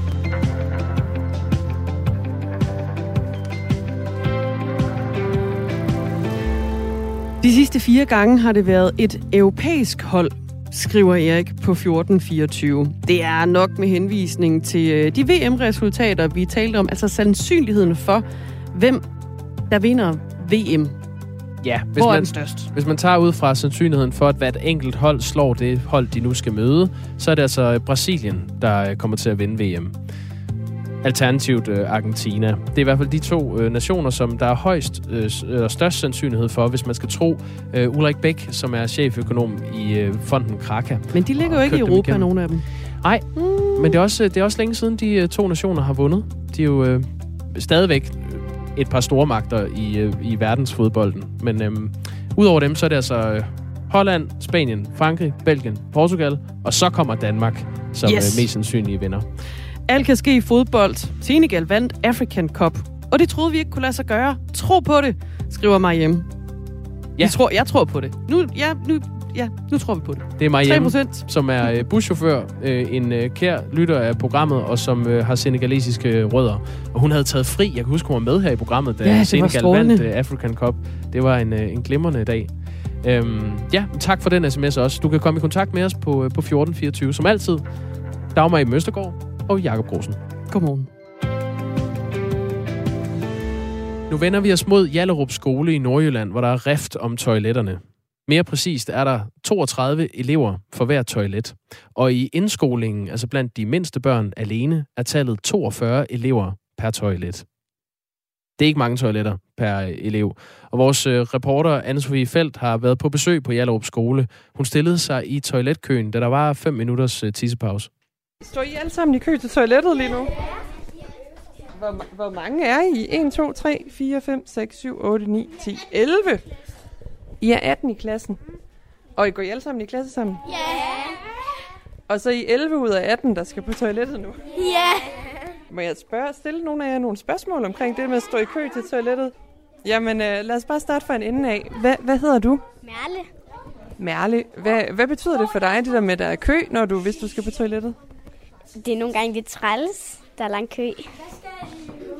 De sidste fire gange har det været et europæisk hold, skriver Erik på 1424. Det er nok med henvisning til øh, de VM-resultater, vi talte om, altså sandsynligheden for, hvem der vinder VM.
Ja, hvis
Hvor er
man,
den størst?
hvis man tager ud fra sandsynligheden for, at hvert enkelt hold slår det hold, de nu skal møde, så er det altså Brasilien, der kommer til at vinde VM. Alternativt øh, Argentina. Det er i hvert fald de to øh, nationer, som der er højst øh, og størst sandsynlighed for, hvis man skal tro øh, Ulrik Bæk, som er cheføkonom i øh, fonden Kraka.
Men de ligger jo ikke i Europa, nogen af dem.
Nej, mm. men det er, også, det er også længe siden, de øh, to nationer har vundet. De er jo øh, stadigvæk et par store magter i, øh, i verdensfodbolden. Men øh, udover dem, så er det altså øh, Holland, Spanien, Frankrig, Belgien, Portugal, og så kommer Danmark som
Yes.
øh, mest sandsynlige vinder.
Alt kan ske i fodbold. Senegal vandt African Cup. Og det troede vi ikke kunne lade sig gøre. Tro på det, skriver hjem.
Ja.
Jeg, tror, jeg tror på det. Nu, ja, nu ja, nu tror vi på det.
Det er Mariam,
3%.
som er øh, buschauffør, øh, en øh, kær lytter af programmet, og som øh, har senegalesiske rødder. Og hun havde taget fri. Jeg kan huske, hun var med her i programmet, da
Ja,
Senegal vandt African Cup. Det var en, en glimrende dag. Øhm, ja, tak for den sms også. Du kan komme i kontakt med os på, på 1424, som altid. Dagmar i Møstergaard og Jakob Grosen.
Godmorgen.
Nu vender vi os mod Jallerup skole i Nordjylland, hvor der er rift om toiletterne. Mere præcist er der 32 elever for hver toilet. Og i indskolingen, altså blandt de mindste børn alene, er tallet 42 elever per toilet. Det er ikke mange toiletter per elev. Og vores øh, reporter, Anne-Sophie Felt, har været på besøg på Jallerup skole. Hun stillede sig i toiletkøen, da der var 5 minutters øh, tissepause.
Står I alle sammen i kø til toilettet lige nu? Hvor, hvor mange er I? 1, 2, 3, 4, 5, 6, 7, 8, 9, 10, 11. I er 18 i klassen. Og I går I alle sammen i klasse sammen?
Ja.
Og så er I 11 ud af 18, der skal på toilettet nu.
Ja.
Må jeg spørge, stille nogle af jer nogle spørgsmål omkring det med at stå i kø til toilettet? Jamen, øh, lad os bare starte fra en ende af. Hvad, hvad hedder du?
Merle.
Merle. Hvad, hvad betyder det for dig, det der med, at der er kø, når du, hvis du skal på toilettet?
Det er nogle gange lidt træls, der er lang kø.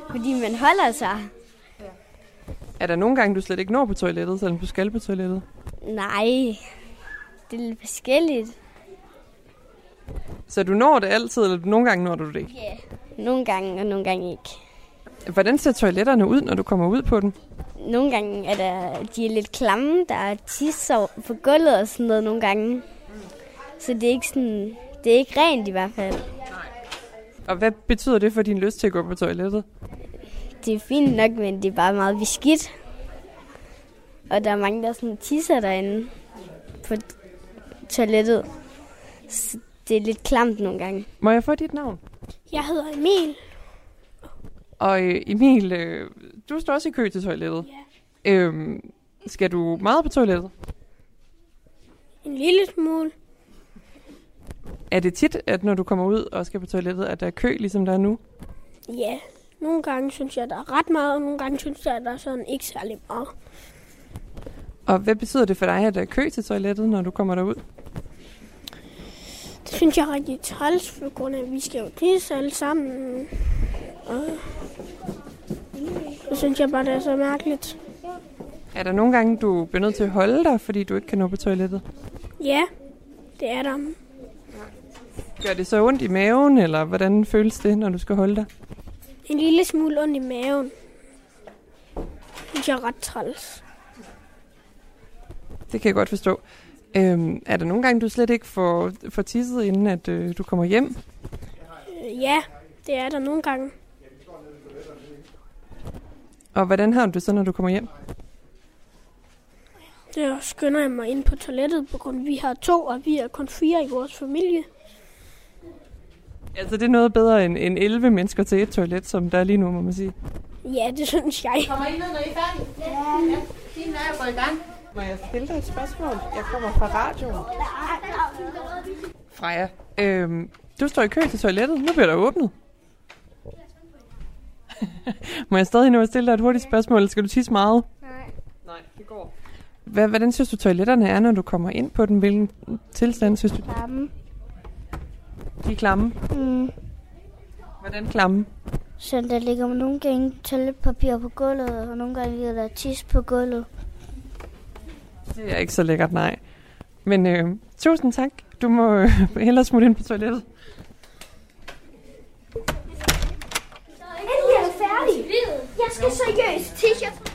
Fordi man holder sig.
Er der nogle gange, du slet ikke når på toilettet, selvom du skal på toilettet?
Nej, det er lidt forskelligt.
Så du når det altid, eller nogle gange når du det ikke?
Ja. Nogle gange, og nogle gange ikke.
Hvordan ser toiletterne ud, når du kommer ud på dem?
Nogle gange er der, de er lidt klamme, der er tisser på gulvet og sådan noget nogle gange. Så det er ikke sådan, det er ikke rent i hvert fald.
Og hvad betyder det for din lyst til at gå på toilettet?
Det er fint nok, men det er bare meget beskidt. Og der er mange, der sådan tisser derinde på toilettet. Så det er lidt klamt nogle gange.
Må jeg få dit navn?
Jeg hedder Emil.
Og øh, Emil, øh, du står også i kø til toilettet. Ja. Øhm, skal du meget på toilettet?
En lille smule.
Er det tit, at når du kommer ud og skal på toilettet, at der er kø, ligesom der er nu?
Ja, nogle gange synes jeg, der er ret meget, og nogle gange synes jeg, der er sådan ikke særlig meget.
Og hvad betyder det for dig, at der er kø til toilettet, når du kommer derud?
Det synes jeg er rigtig træls, på grund af, at vi skal jo tisse alle sammen. Og det synes jeg bare, det er så mærkeligt.
Er der nogle gange, du bliver nødt til at holde dig, fordi du ikke kan nå på toilettet?
Ja, det er der.
Gør det så ondt i maven, eller hvordan føles det, når du skal holde dig?
En lille smule ondt i maven. jeg er ret træls.
Det kan jeg godt forstå. Øhm, er der nogle gange, du slet ikke får, får tisset, inden at øh, du kommer hjem?
Øh, Ja, det er der nogle gange.
Og hvordan har du det så, når du kommer hjem?
Der skynder jeg mig ind på toilettet, på grund af, at vi har to, og vi er kun fire i vores familie.
Altså, det er noget bedre end, end 11 mennesker til et toilet, som der er lige nu, må man sige.
Ja, det synes jeg.
Kommer I ned, når I er færdige? Ja. ja. Tiden er jo gået i gang.
Må jeg stille dig et spørgsmål? Jeg kommer fra radioen. Freja, øhm, du står i kø til toilettet. Nu bliver der åbnet. Må jeg stadig nå at stille dig et hurtigt spørgsmål, eller skal du tisse meget?
Nej.
Nej, det går. Hvad, hvordan synes du, toiletterne er, når du kommer ind på den? Hvilken tilstand synes du?
Klamme.
De er klamme.
Mm.
Hvordan klamme?
Så der ligger nogle gange toiletpapir på gulvet, og nogle gange ligger der tis på gulvet.
Det er ikke så lækkert, nej. Men øh, tusind tak. Du må øh, hellere smutte ind på toilettet.
Endelig er. Jeg skal seriøst tisse.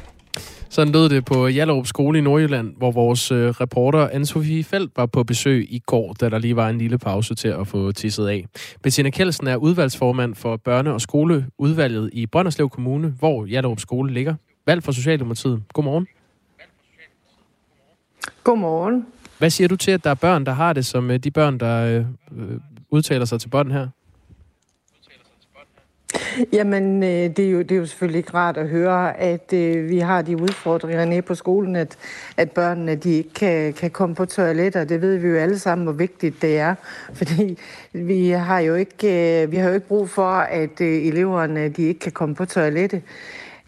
Sådan lød det på Jallerup skole i Nordjylland, hvor vores øh, reporter Anne-Sophie Felt var på besøg i går, da der lige var en lille pause til at få tisset af. Bettina Kjeldsen er udvalgsformand for børne- og skoleudvalget i Brønderslev Kommune, hvor Jallerup skole ligger. Valg for Socialdemokratiet. Godmorgen.
Godmorgen.
Hvad siger du til, at der er børn, der har det, som øh, de børn, der øh, øh, udtaler sig til bånd her?
Jamen, øh, det er, jo, det er jo selvfølgelig ikke rart at høre, at øh, vi har de udfordringer nede på skolen, at, at børnene de ikke kan, kan komme på toiletter. Det ved vi jo alle sammen, hvor vigtigt det er. Fordi vi har jo ikke, øh, vi har jo ikke brug for, at øh, eleverne de ikke kan komme på toilettet.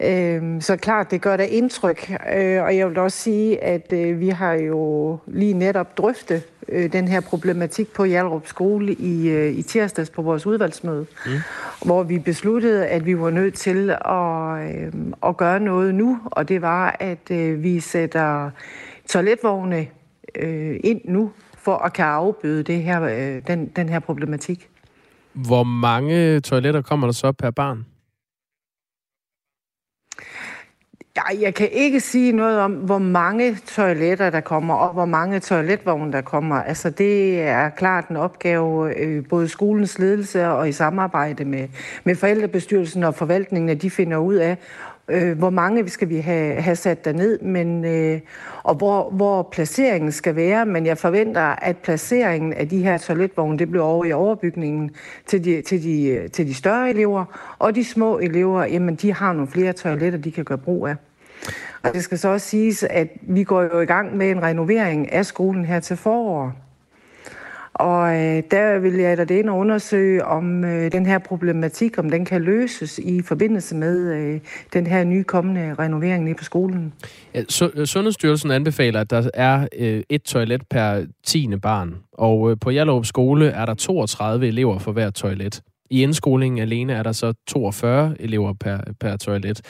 Øh, så klart, det gør da indtryk. Øh, og jeg vil også sige, at øh, vi har jo lige netop drøftet øh, den her problematik på Hjalrup Skole i, øh, i tirsdags på vores udvalgsmøde, mm. hvor vi besluttede, at vi var nødt til at, øh, at gøre noget nu, og det var, at øh, vi sætter toiletvogne øh, ind nu for at kan afbøde det her, øh, den, den her problematik.
Hvor mange toiletter kommer der så per barn?
Jeg kan ikke sige noget om, hvor mange toiletter der kommer, og hvor mange toiletvogne der kommer. Altså, det er klart en opgave, øh, både skolens ledelse og i samarbejde med, med forældrebestyrelsen og forvaltningen, at de finder ud af, øh, hvor mange skal vi have, have sat derned, men, øh, og hvor, hvor placeringen skal være. Men jeg forventer, at placeringen af de her toiletvogne, det bliver over i overbygningen til de, til, de, til de større elever. Og de små elever, jamen de har nogle flere toiletter, de kan gøre brug af. Og det skal så også siges, at vi går jo i gang med en renovering af skolen her til forår. Og øh, der vil jeg da det ind og undersøge, om øh, den her problematik, om den kan løses i forbindelse med øh, den her nye kommende renovering nede på skolen.
Ja, øh, Sundhedsstyrelsen anbefaler, at der er øh, et toilet per 10. barn. Og øh, på Jallerup skole er der 32 elever for hver toilet. I indskolingen alene er der så 42 elever per, per toilet.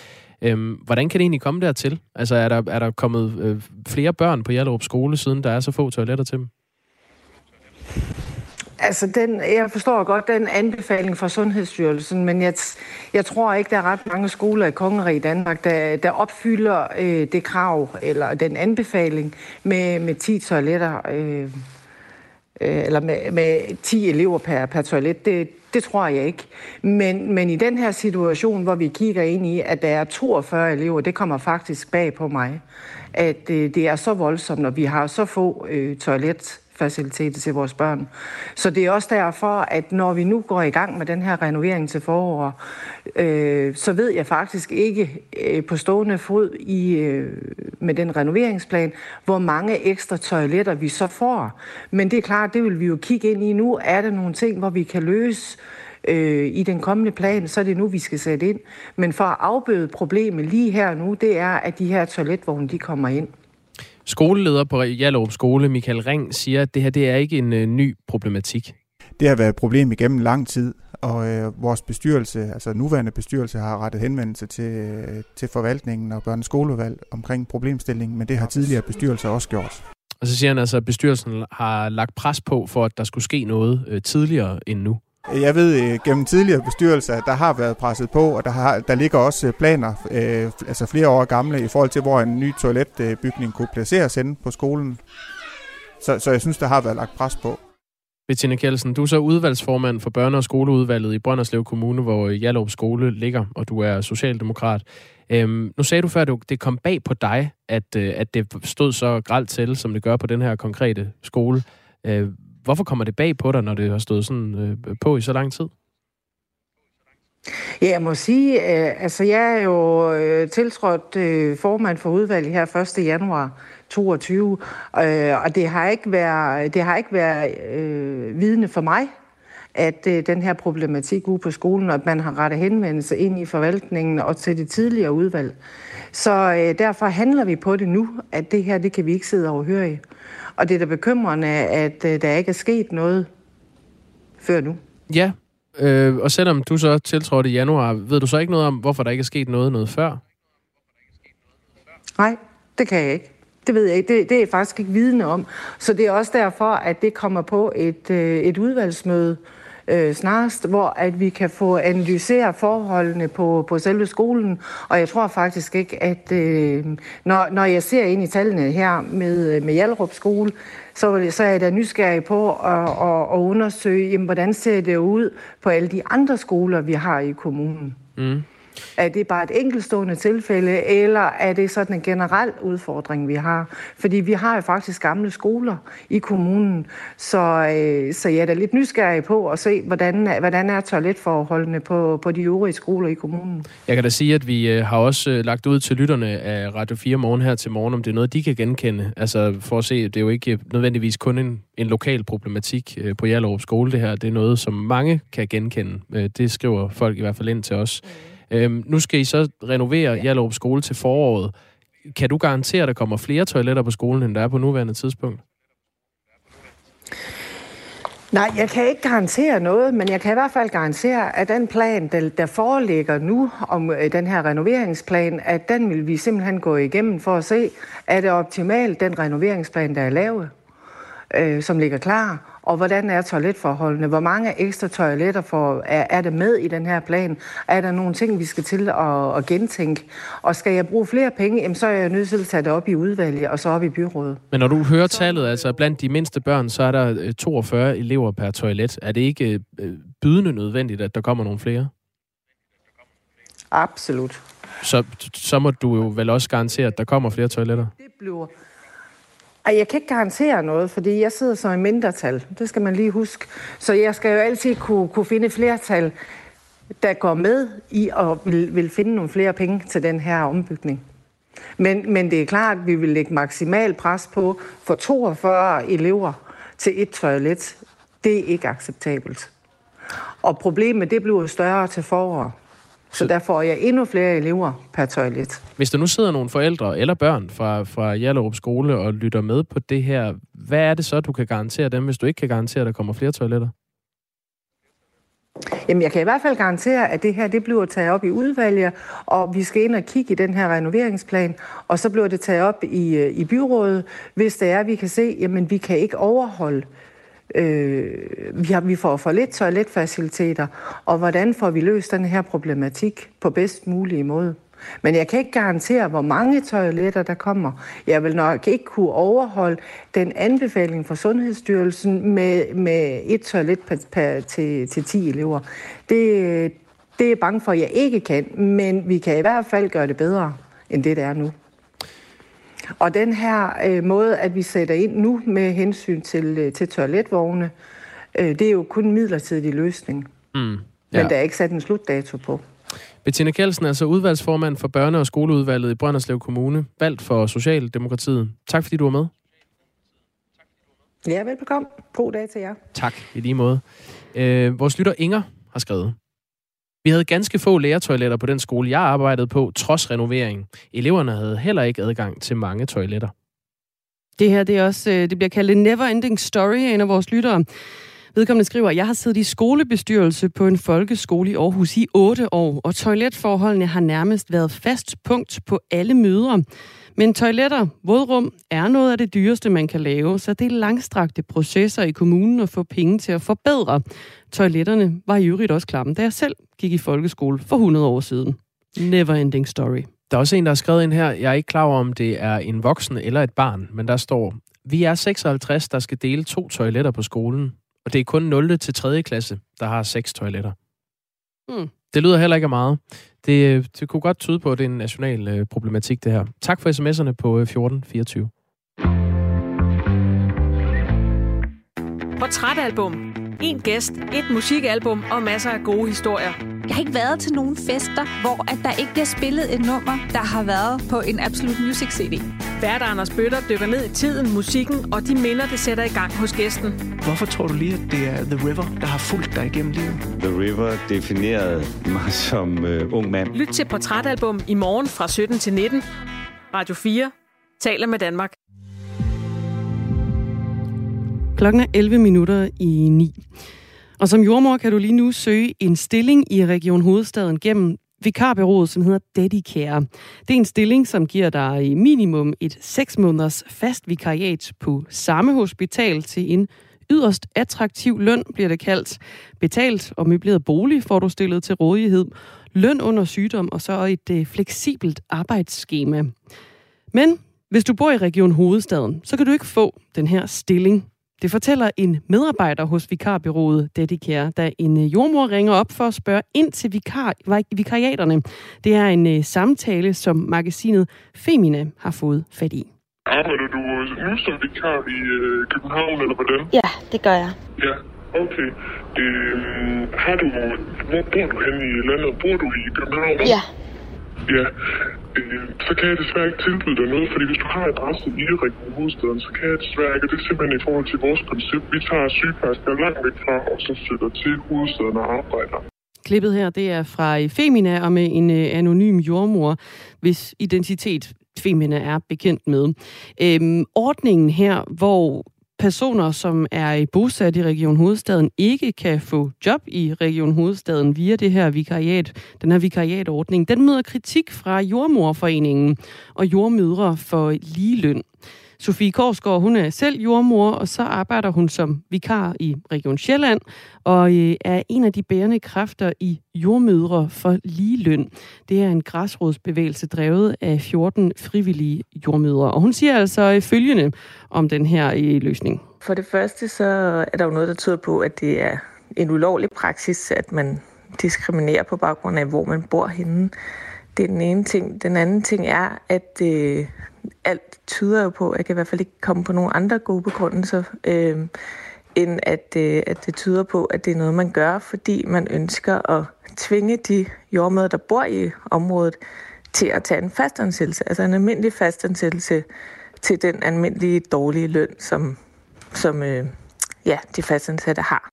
Øhm, hvordan kan det egentlig komme dertil? Altså er der, er der kommet øh, flere børn på Hjallerup skole, siden der er så få toiletter til dem?
Altså, den, jeg forstår godt den anbefaling fra Sundhedsstyrelsen, men jeg, jeg tror ikke, der er ret mange skoler i Kongeriget Danmark, der, der opfylder øh, det krav, eller den anbefaling med, med 10 toiletter, øh, øh, eller med, med 10 elever per, per toilet. Det, det tror jeg ikke. Men, men i den her situation, hvor vi kigger ind i, at der er 42 elever, det kommer faktisk bag på mig, at øh, det er så voldsomt, når vi har så få øh, toilet faciliteter til vores børn. Så det er også derfor, at når vi nu går i gang med den her renovering til forår, øh, så ved jeg faktisk ikke øh, på stående fod i, øh, med den renoveringsplan, hvor mange ekstra toiletter vi så får. Men det er klart, det vil vi jo kigge ind i nu. Er der nogle ting, hvor vi kan løse øh, i den kommende plan, så er det nu, vi skal sætte ind. Men for at afbøde problemet lige her nu, det er, at de her toiletvogne, de kommer ind.
Skoleleder på Hjallerup Skole, Michael Ring, siger, at det her det er ikke en øh, ny problematik.
Det har været et problem igennem lang tid, og øh, vores bestyrelse, altså nuværende bestyrelse, har rettet henvendelse til, øh, til forvaltningen og børne skolevalg omkring problemstillingen, men det har tidligere bestyrelser også gjort.
Og så siger han altså, at bestyrelsen har lagt pres på for, at der skulle ske noget øh, tidligere end nu.
Jeg ved øh, gennem tidligere bestyrelser, at der har været presset på, og der, har, der ligger også øh, planer, øh, altså flere år gamle, i forhold til, hvor en ny toiletbygning kunne placeres henne på skolen. Så, så jeg synes, der har været lagt pres på.
Bettina Kjeldsen, du er så udvalgsformand for børne- og skoleudvalget i Brønderslev Kommune, hvor Jallup Skole ligger, og du er socialdemokrat. Øhm, nu sagde du før, at det kom bag på dig, at, øh, at det stod så gralt til, som det gør på den her konkrete skole. Øh, Hvorfor kommer det bag på dig, når det har stået sådan øh, på i så lang tid?
Ja, jeg må sige, øh, altså jeg er jo øh, tiltrådt øh, formand for udvalget her 1. januar 22, øh, og det har ikke været, det har ikke været øh, vidne for mig, at øh, den her problematik ude på skolen, og at man har rettet henvendelse ind i forvaltningen og til det tidligere udvalg. Så øh, derfor handler vi på det nu, at det her, det kan vi ikke sidde og høre i. Og det er da bekymrende, at øh, der ikke er sket noget før nu.
Ja, øh, og selvom du så tiltrådte i januar, ved du så ikke noget om, hvorfor der ikke er sket noget noget før?
Nej, det kan jeg ikke. Det ved jeg ikke. Det, det er jeg faktisk ikke vidne om. Så det er også derfor, at det kommer på et, øh, et udvalgsmøde, øh, Øh, snarest, hvor at vi kan få analyseret forholdene på, på selve skolen. Og jeg tror faktisk ikke, at øh, når, når jeg ser ind i tallene her med, øh, med Hjalrup skole, så, så er jeg da nysgerrig på at, at, at undersøge, jamen, hvordan ser det ud på alle de andre skoler, vi har i kommunen. Mm. Er det bare et enkeltstående tilfælde, eller er det sådan en generel udfordring, vi har? Fordi vi har jo faktisk gamle skoler i kommunen, så, øh, så jeg er da lidt nysgerrig på at se, hvordan, hvordan er toiletforholdene på, på de øvrige skoler i kommunen.
Jeg kan da sige, at vi øh, har også øh, lagt ud til lytterne af Radio 4 morgen her til morgen, om det er noget, de kan genkende. Altså for at se, det er jo ikke nødvendigvis kun en, en lokal problematik på Hjallerup skole, det her. Det er noget, som mange kan genkende. Det skriver folk i hvert fald ind til os. Øhm, nu skal I så renovere ja. Hjallerup skole til foråret. Kan du garantere, at der kommer flere toiletter på skolen, end der er på nuværende tidspunkt?
Nej, jeg kan ikke garantere noget, men jeg kan i hvert fald garantere, at den plan, der, der foreligger nu om øh, den her renoveringsplan, at den vil vi simpelthen gå igennem for at se, er det optimalt, den renoveringsplan, der er lavet, øh, som ligger klar, og hvordan er toiletforholdene? Hvor mange ekstra toiletter for, er, er der med i den her plan? Er der nogle ting, vi skal til at, at gentænke? Og skal jeg bruge flere penge, jamen, så er jeg nødt til at tage det op i udvalget og så op i byrådet.
Men når du hører tallet, altså blandt de mindste børn, så er der 42 øh, elever per toilet. Er det ikke øh, bydende nødvendigt, at der kommer nogle flere?
Absolut.
Så, så må du jo vel også garantere, at der kommer flere toiletter?
Det bliver ej, jeg kan ikke garantere noget, fordi jeg sidder så i mindretal. Det skal man lige huske. Så jeg skal jo altid kunne, kunne finde flertal, der går med i og vil, vil finde nogle flere penge til den her ombygning. Men, men det er klart, at vi vil lægge maksimal pres på for 42 elever til et toilet. Det er ikke acceptabelt. Og problemet det bliver større til foråret. Så der får jeg endnu flere elever per toilet.
Hvis der nu sidder nogle forældre eller børn fra, fra Hjallerup skole og lytter med på det her, hvad er det så, du kan garantere dem, hvis du ikke kan garantere, at der kommer flere toiletter?
Jamen, jeg kan i hvert fald garantere, at det her det bliver taget op i udvalget, og vi skal ind og kigge i den her renoveringsplan, og så bliver det taget op i, øh, i byrådet, hvis det er, at vi kan se, jamen vi kan ikke overholde Øh, Øh, vi, har, vi får for lidt toiletfaciliteter, og hvordan får vi løst den her problematik på bedst mulig måde. Men jeg kan ikke garantere, hvor mange toiletter der kommer. Jeg vil nok ikke kunne overholde den anbefaling fra Sundhedsstyrelsen med, med et toilet per, per, til, til 10 elever. Det, det er jeg bange for, at jeg ikke kan, men vi kan i hvert fald gøre det bedre, end det, der er nu. Og den her øh, måde, at vi sætter ind nu med hensyn til, øh, til toiletvogne, øh, det er jo kun en midlertidig løsning. Mm, ja. Men der er ikke sat en slutdato på.
Bettina Kjeldsen er altså udvalgsformand for børne- og skoleudvalget i Brønderslev Kommune, valgt for Socialdemokratiet. Tak fordi du var med.
Ja, velbekomme. God dag til jer.
Tak, i lige måde. Øh, vores lytter Inger har skrevet. Vi havde ganske få lærertoiletter på den skole, jeg arbejdede på, trods renovering. Eleverne havde heller ikke adgang til mange toiletter.
Det her det er også, øh, det bliver kaldt en never-ending story af en af vores lyttere. Vedkommende skriver, jeg har siddet i skolebestyrelse på en folkeskole i Aarhus i otte år, og toiletforholdene har nærmest været fast punkt på alle møder. Men toiletter, vådrum, er noget af det dyreste, man kan lave, så det er langstrakte processer i kommunen at få penge til at forbedre. Toiletterne var i øvrigt også klamme, da jeg selv gik i folkeskole for 100 år siden. Never ending story.
Der er også en, der har skrevet ind her. Jeg er ikke klar over, om det er en voksen eller et barn, men der står, vi er 56, der skal dele to toiletter på skolen, og det er kun 0. til 3. klasse, der har seks toiletter. Mm. Det lyder heller ikke af meget. Det, øh, det kunne godt tyde på, at det er en national øh, problematik, det her. Tak for sms'erne på øh, 1424.
Portrætalbum. En gæst, et musikalbum og masser af gode historier.
Jeg har ikke været til nogen fester, hvor at der ikke bliver spillet et nummer, der har været på en Absolute Music CD.
Vært Anders Bøtter dykker ned i tiden, musikken og de minder, det sætter i gang hos gæsten.
Hvorfor tror du lige, at det er The River, der har fulgt dig igennem livet?
The River definerede mig som uh, ung mand.
Lyt til Portrætalbum i morgen fra 17 til 19. Radio 4 taler med Danmark.
Klokken er 11 minutter i 9. Og som jordmor kan du lige nu søge en stilling i Region Hovedstaden gennem vikarbyrået, som hedder Dedicare. Det er en stilling, som giver dig i minimum et 6 måneders fast vikariat på samme hospital til en yderst attraktiv løn, bliver det kaldt. Betalt og møbleret bolig får du stillet til rådighed. Løn under sygdom og så et øh, fleksibelt arbejdsskema. Men hvis du bor i Region Hovedstaden, så kan du ikke få den her stilling. Det fortæller en medarbejder hos vikarbyrået Dedicare, da en øh, jordmor ringer op for at spørge ind til vikar, vikariaterne. Det er en uh, samtale, som magasinet Femina har fået fat i.
Arbejder du nu som vikar i København, eller hvordan?
Ja, det gør jeg.
Ja, okay. Øh, har du, hvor bor du henne i landet? Bor du i København?
Ja.
Ja, øh, så kan jeg desværre ikke tilbyde dig noget, fordi hvis du har adresse i Region Hovedstaden, så kan jeg desværre ikke, og det er simpelthen i forhold til vores koncept. Vi tager sygeplejersker langt væk fra, og så flytter til hovedstaden og arbejder.
Klippet her, det er fra øh, Femina og med en øh, anonym jordmor, hvis identitet Femina er bekendt med. Øhm, ordningen her, hvor personer, som er bosat i Region Hovedstaden, ikke kan få job i Region Hovedstaden via det her vikariat, den her vikariatordning, den møder kritik fra Jordmorforeningen og jordmødre for ligeløn. Sofie Korsgaard, hun er selv jordmor, og så arbejder hun som vikar i Region Sjælland, og øh, er en af de bærende kræfter i Jordmødre for Ligeløn. Det er en græsrådsbevægelse drevet af 14 frivillige jordmødre. Og hun siger altså øh, følgende om den her øh, løsning.
For det første så er der jo noget, der tyder på, at det er en ulovlig praksis, at man diskriminerer på baggrund af, hvor man bor henne. Det er den ene ting. Den anden ting er, at øh, alt tyder jo på, jeg kan i hvert fald ikke komme på nogle andre gode begrundelser, øh, end at, øh, at det tyder på, at det er noget, man gør, fordi man ønsker at tvinge de jordmøder, der bor i området, til at tage en fastansættelse, altså en almindelig fastansættelse til den almindelige dårlige løn, som, som øh, ja, de fastansatte har.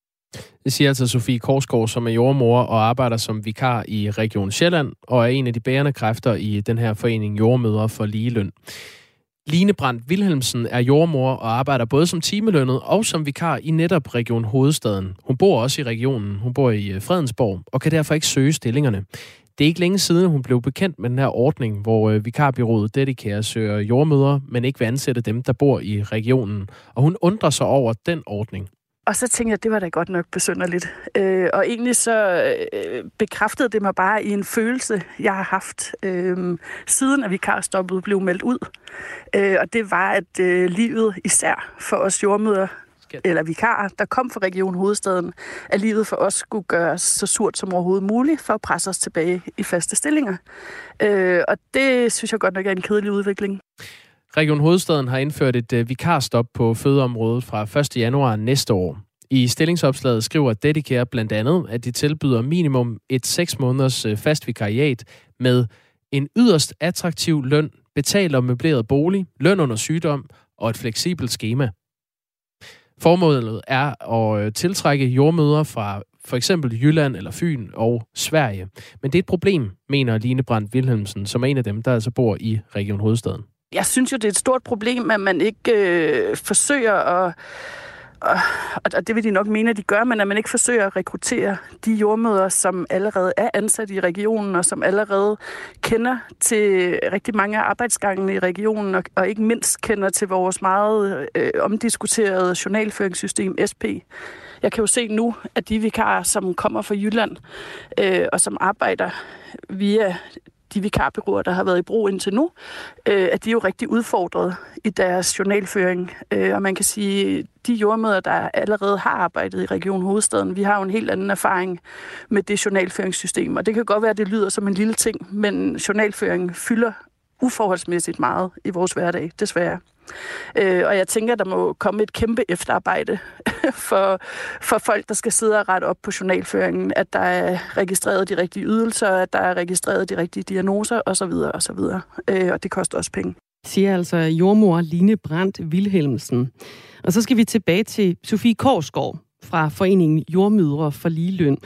Det siger altså Sofie Korsgaard, som er jordmor og arbejder som vikar i Region Sjælland, og er en af de bærende kræfter i den her forening Jordmøder for Ligeløn. Line Brandt Wilhelmsen er jordmor og arbejder både som timelønnet og som vikar i netop Region Hovedstaden. Hun bor også i regionen. Hun bor i øh, Fredensborg og kan derfor ikke søge stillingerne. Det er ikke længe siden, hun blev bekendt med den her ordning, hvor øh, vikarbyrået Dedicare søger jordmøder, men ikke vil ansætte dem, der bor i regionen. Og hun undrer sig over den ordning.
Og så tænkte jeg, at det var da godt nok besynderligt. Øh, og egentlig så øh, bekræftede det mig bare i en følelse, jeg har haft øh, siden at vikarstoppet blev meldt ud. Øh, og det var, at øh, livet især for os jordmøder, eller vikarer, der kom fra Region Hovedstaden, at livet for os skulle gøres så surt som overhovedet muligt for at presse os tilbage i faste stillinger. Øh, og det synes jeg godt nok er en kedelig udvikling.
Region Hovedstaden har indført et øh, vikarstop på fødeområdet fra 1. januar næste år. I stillingsopslaget skriver Dedicare blandt andet, at de tilbyder minimum et 6 måneders øh, fast vikariat med en yderst attraktiv løn, betalt og møbleret bolig, løn under sygdom og et fleksibelt schema. Formålet er at øh, tiltrække jordmøder fra for eksempel Jylland eller Fyn og Sverige. Men det er et problem, mener Line Brandt Wilhelmsen, som er en af dem, der altså bor i Region Hovedstaden
jeg synes jo, det er et stort problem, at man ikke øh, forsøger at og, og det vil de nok mene, at de gør, men at man ikke forsøger at rekruttere de jordmøder, som allerede er ansat i regionen, og som allerede kender til rigtig mange af arbejdsgangene i regionen, og, og ikke mindst kender til vores meget øh, omdiskuterede journalføringssystem, SP. Jeg kan jo se nu, at de vikarer, som kommer fra Jylland, øh, og som arbejder via de vikarbyråer, der har været i brug indtil nu, øh, at de er jo rigtig udfordret i deres journalføring. Øh, og man kan sige, de jordmøder, der allerede har arbejdet i Region Hovedstaden, vi har jo en helt anden erfaring med det journalføringssystem. Og det kan godt være, at det lyder som en lille ting, men journalføring fylder uforholdsmæssigt meget i vores hverdag, desværre. Øh, og jeg tænker, der må komme et kæmpe efterarbejde for, for folk, der skal sidde og rette op på journalføringen, at der er registreret de rigtige ydelser, at der er registreret de rigtige diagnoser osv. osv. Øh, og det koster også penge.
Siger altså jordmor Line Brandt Vilhelmsen. Og så skal vi tilbage til Sofie Korsgaard fra Foreningen Jordmødre for Ligeløn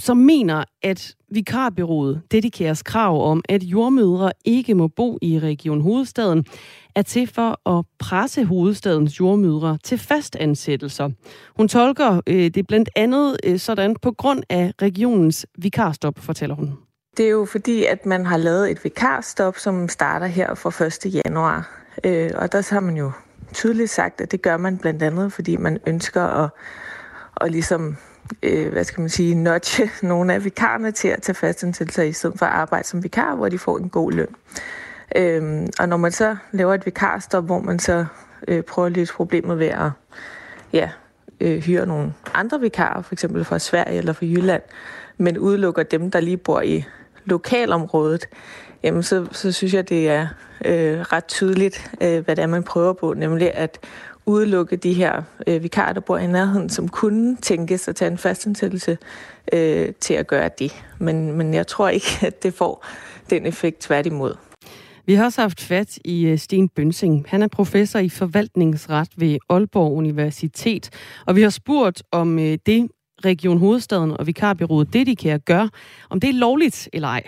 som mener, at vikarbyrået dedikeres krav om, at jordmødre ikke må bo i Region Hovedstaden, er til for at presse hovedstadens jordmødre til fastansættelser. Hun tolker øh, det blandt andet øh, sådan på grund af regionens vikarstop, fortæller hun.
Det er jo fordi, at man har lavet et vikarstop, som starter her fra 1. januar. Øh, og der har man jo tydeligt sagt, at det gør man blandt andet, fordi man ønsker at, at ligesom øh, hvad skal man sige, nudge nogle af vikarerne til at tage fastansættelser i stedet for at arbejde som vikar, hvor de får en god løn. Øhm, og når man så laver et vikarstop, hvor man så øh, prøver at løse problemet ved at ja, øh, hyre nogle andre vikarer, for eksempel fra Sverige eller fra Jylland, men udelukker dem, der lige bor i lokalområdet, jamen så, så synes jeg, det er øh, ret tydeligt, øh, hvad det er, man prøver på, nemlig at udelukke de her øh, vikarer, der bor i nærheden, som kunne tænkes at tage en fastansættelse øh, til at gøre det. Men, men jeg tror ikke, at det får den effekt tværtimod.
Vi har også haft fat i øh, Sten Bønsing. Han er professor i forvaltningsret ved Aalborg Universitet. Og vi har spurgt, om øh, det Region Hovedstaden og Vikarbyrået kan gør, om det er lovligt eller ej.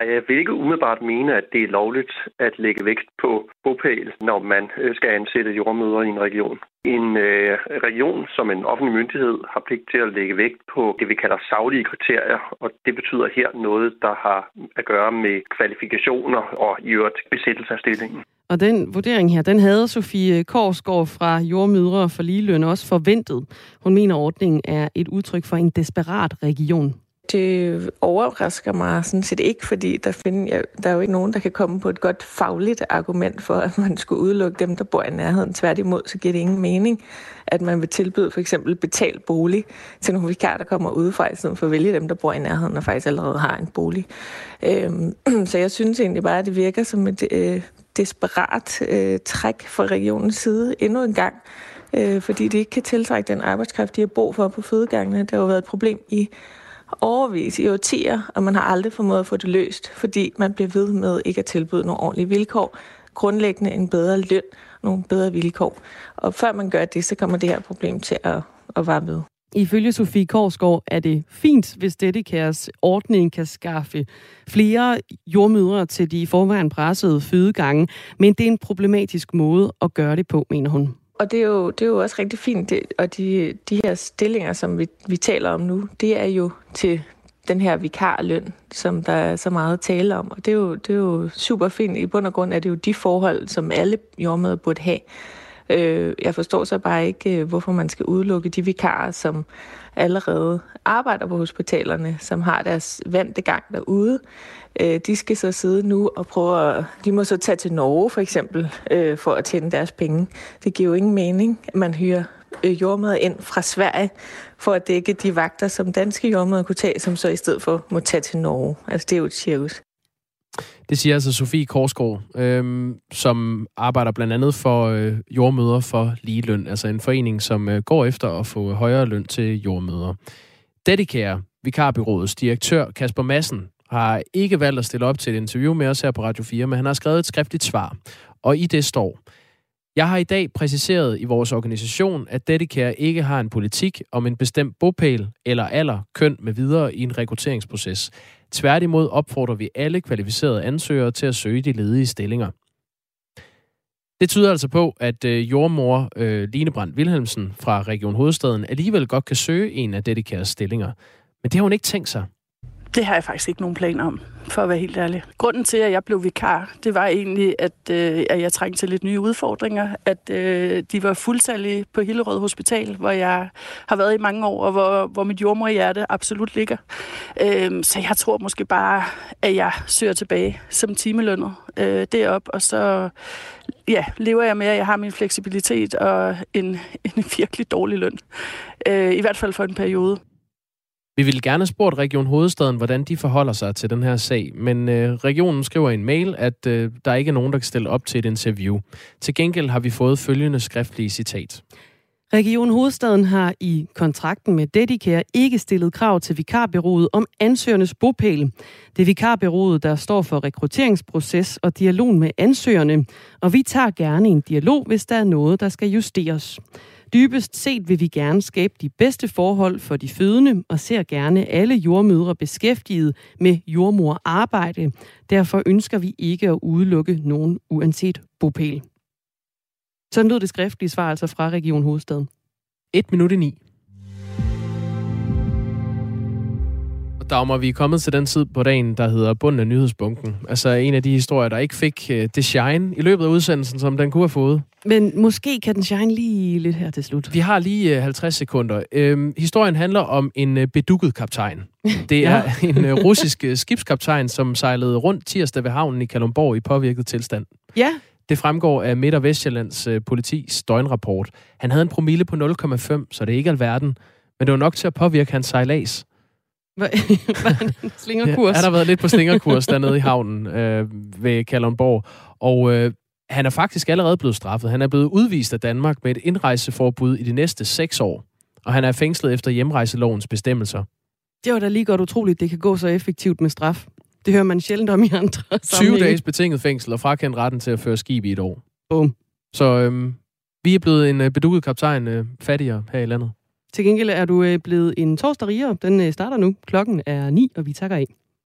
Jeg vil ikke umiddelbart mene, at det er lovligt at lægge vægt på bopæl, når man øh, skal ansætte jordmøder i en region. En øh, region som en offentlig myndighed har pligt til at lægge vægt på det, vi kalder saglige kriterier, og det betyder her noget, der har at gøre med kvalifikationer og i øvrigt besættelse af stillingen.
Og den vurdering her, den havde Sofie Korsgaard fra Jordmødre for Ligeløn også forventet. Hun mener, ordningen er et udtryk for en desperat region.
Det overrasker mig sådan set ikke, fordi der, finder, ja, der er jo ikke nogen, der kan komme på et godt fagligt argument for, at man skulle udelukke dem, der bor i nærheden. Tværtimod, så giver det ingen mening, at man vil tilbyde for eksempel betalt bolig til nogle vikarer, der kommer udefra, i stedet for at vælge dem, der bor i nærheden og faktisk allerede har en bolig. Øhm, så jeg synes egentlig bare, at det virker som et øh, desperat øh, træk fra regionens side endnu en gang, øh, fordi det ikke kan tiltrække den arbejdskraft, de har brug for på fødegangene. Det har jo været et problem i overvis i årtier, og man har aldrig formået at få det løst, fordi man bliver ved med ikke at tilbyde nogle ordentlige vilkår, grundlæggende en bedre løn, nogle bedre vilkår. Og før man gør det, så kommer det her problem til at, at være ved.
Ifølge Sofie Korsgaard er det fint, hvis dette kæres ordning kan skaffe flere jordmødre til de i forvejen pressede fødegange, men det er en problematisk måde at gøre det på, mener hun.
Og det er jo, det er jo også rigtig fint, det, og de, de her stillinger, som vi, vi taler om nu, det er jo til den her vikarløn, som der er så meget at tale om. Og det er, jo, det er jo super fint. I bund og grund er det jo de forhold, som alle jordmøder burde have. Øh, jeg forstår så bare ikke, øh, hvorfor man skal udelukke de vikarer, som allerede arbejder på hospitalerne, som har deres vante gang derude. Øh, de skal så sidde nu og prøve at... De må så tage til Norge for eksempel, øh, for at tjene deres penge. Det giver jo ingen mening, at man hyrer øh, jordmøder ind fra Sverige for at dække de vagter, som danske jordmøder kunne tage, som så i stedet for må tage til Norge. Altså det er jo et cirkus.
Det siger altså Sofie Korsgaard, øhm, som arbejder blandt andet for øh, jordmøder for ligeløn, altså en forening, som øh, går efter at få højere løn til jordmøder. Dedicare, vikarbyrådets direktør Kasper Madsen, har ikke valgt at stille op til et interview med os her på Radio 4, men han har skrevet et skriftligt svar. Og i det står, jeg har i dag præciseret i vores organisation, at Dedicare ikke har en politik om en bestemt bopæl eller alder, køn med videre i en rekrutteringsproces. Tværtimod opfordrer vi alle kvalificerede ansøgere til at søge de ledige stillinger. Det tyder altså på, at øh, jordmor øh, Line Brandt Wilhelmsen fra Region Hovedstaden alligevel godt kan søge en af Dedicares stillinger. Men det har hun ikke tænkt sig.
Det har jeg faktisk ikke nogen plan om, for at være helt ærlig. Grunden til, at jeg blev vikar, det var egentlig, at, øh, at jeg trængte til lidt nye udfordringer. At øh, de var fuldtallige på Hillerød Hospital, hvor jeg har været i mange år, og hvor, hvor mit jordmorhjerte absolut ligger. Øh, så jeg tror måske bare, at jeg søger tilbage som timelønnet øh, derop, og så ja, lever jeg med, at jeg har min fleksibilitet og en, en virkelig dårlig løn. Øh, I hvert fald for en periode.
Vi ville gerne have spurgt Region Hovedstaden, hvordan de forholder sig til den her sag, men øh, regionen skriver i en mail, at øh, der ikke er nogen, der kan stille op til et interview. Til gengæld har vi fået følgende skriftlige citat.
Region Hovedstaden har i kontrakten med Dedicare ikke stillet krav til vikarbyrået om ansøgernes bopæl. Det er vikarbyrået, der står for rekrutteringsproces og dialog med ansøgerne, og vi tager gerne en dialog, hvis der er noget, der skal justeres. Dybest set vil vi gerne skabe de bedste forhold for de fødende og ser gerne alle jordmødre beskæftiget med jordmorarbejde. Derfor ønsker vi ikke at udelukke nogen uanset bopæl. Sådan lød det skriftlige svar altså fra Region Hovedstaden.
1 minut i 9. Dagmar, vi er kommet til den tid på dagen, der hedder bunden af nyhedsbunken. Altså en af de historier, der ikke fik uh, det shine i løbet af udsendelsen, som den kunne have fået.
Men måske kan den shine lige lidt her til slut.
Vi har lige uh, 50 sekunder. Uh, historien handler om en uh, bedukket kaptajn. Det er ja. en uh, russisk uh, skibskaptajn, som sejlede rundt tirsdag ved havnen i Kalundborg i påvirket tilstand.
Ja.
Det fremgår af Midt- og Vestjyllands uh, politis døgnrapport. Han havde en promille på 0,5, så det er ikke alverden. Men det var nok til at påvirke hans sejlads.
Slingerkurs?
Ja, han har været lidt på slingerkurs dernede i havnen øh, ved Kalundborg. Og øh, han er faktisk allerede blevet straffet. Han er blevet udvist af Danmark med et indrejseforbud i de næste seks år. Og han er fængslet efter hjemrejselovens bestemmelser.
Det var da lige godt utroligt, det kan gå så effektivt med straf. Det hører man sjældent om i andre
20
sammenhænge.
dages betinget fængsel og frakendt retten til at føre skib i et år.
Boom.
Så øhm, vi er blevet en øh, bedukket kaptajn øh, fattigere her i landet.
Til gengæld er du øh, blevet en torsdag rigere. Den øh, starter nu. Klokken er 9, og vi takker af.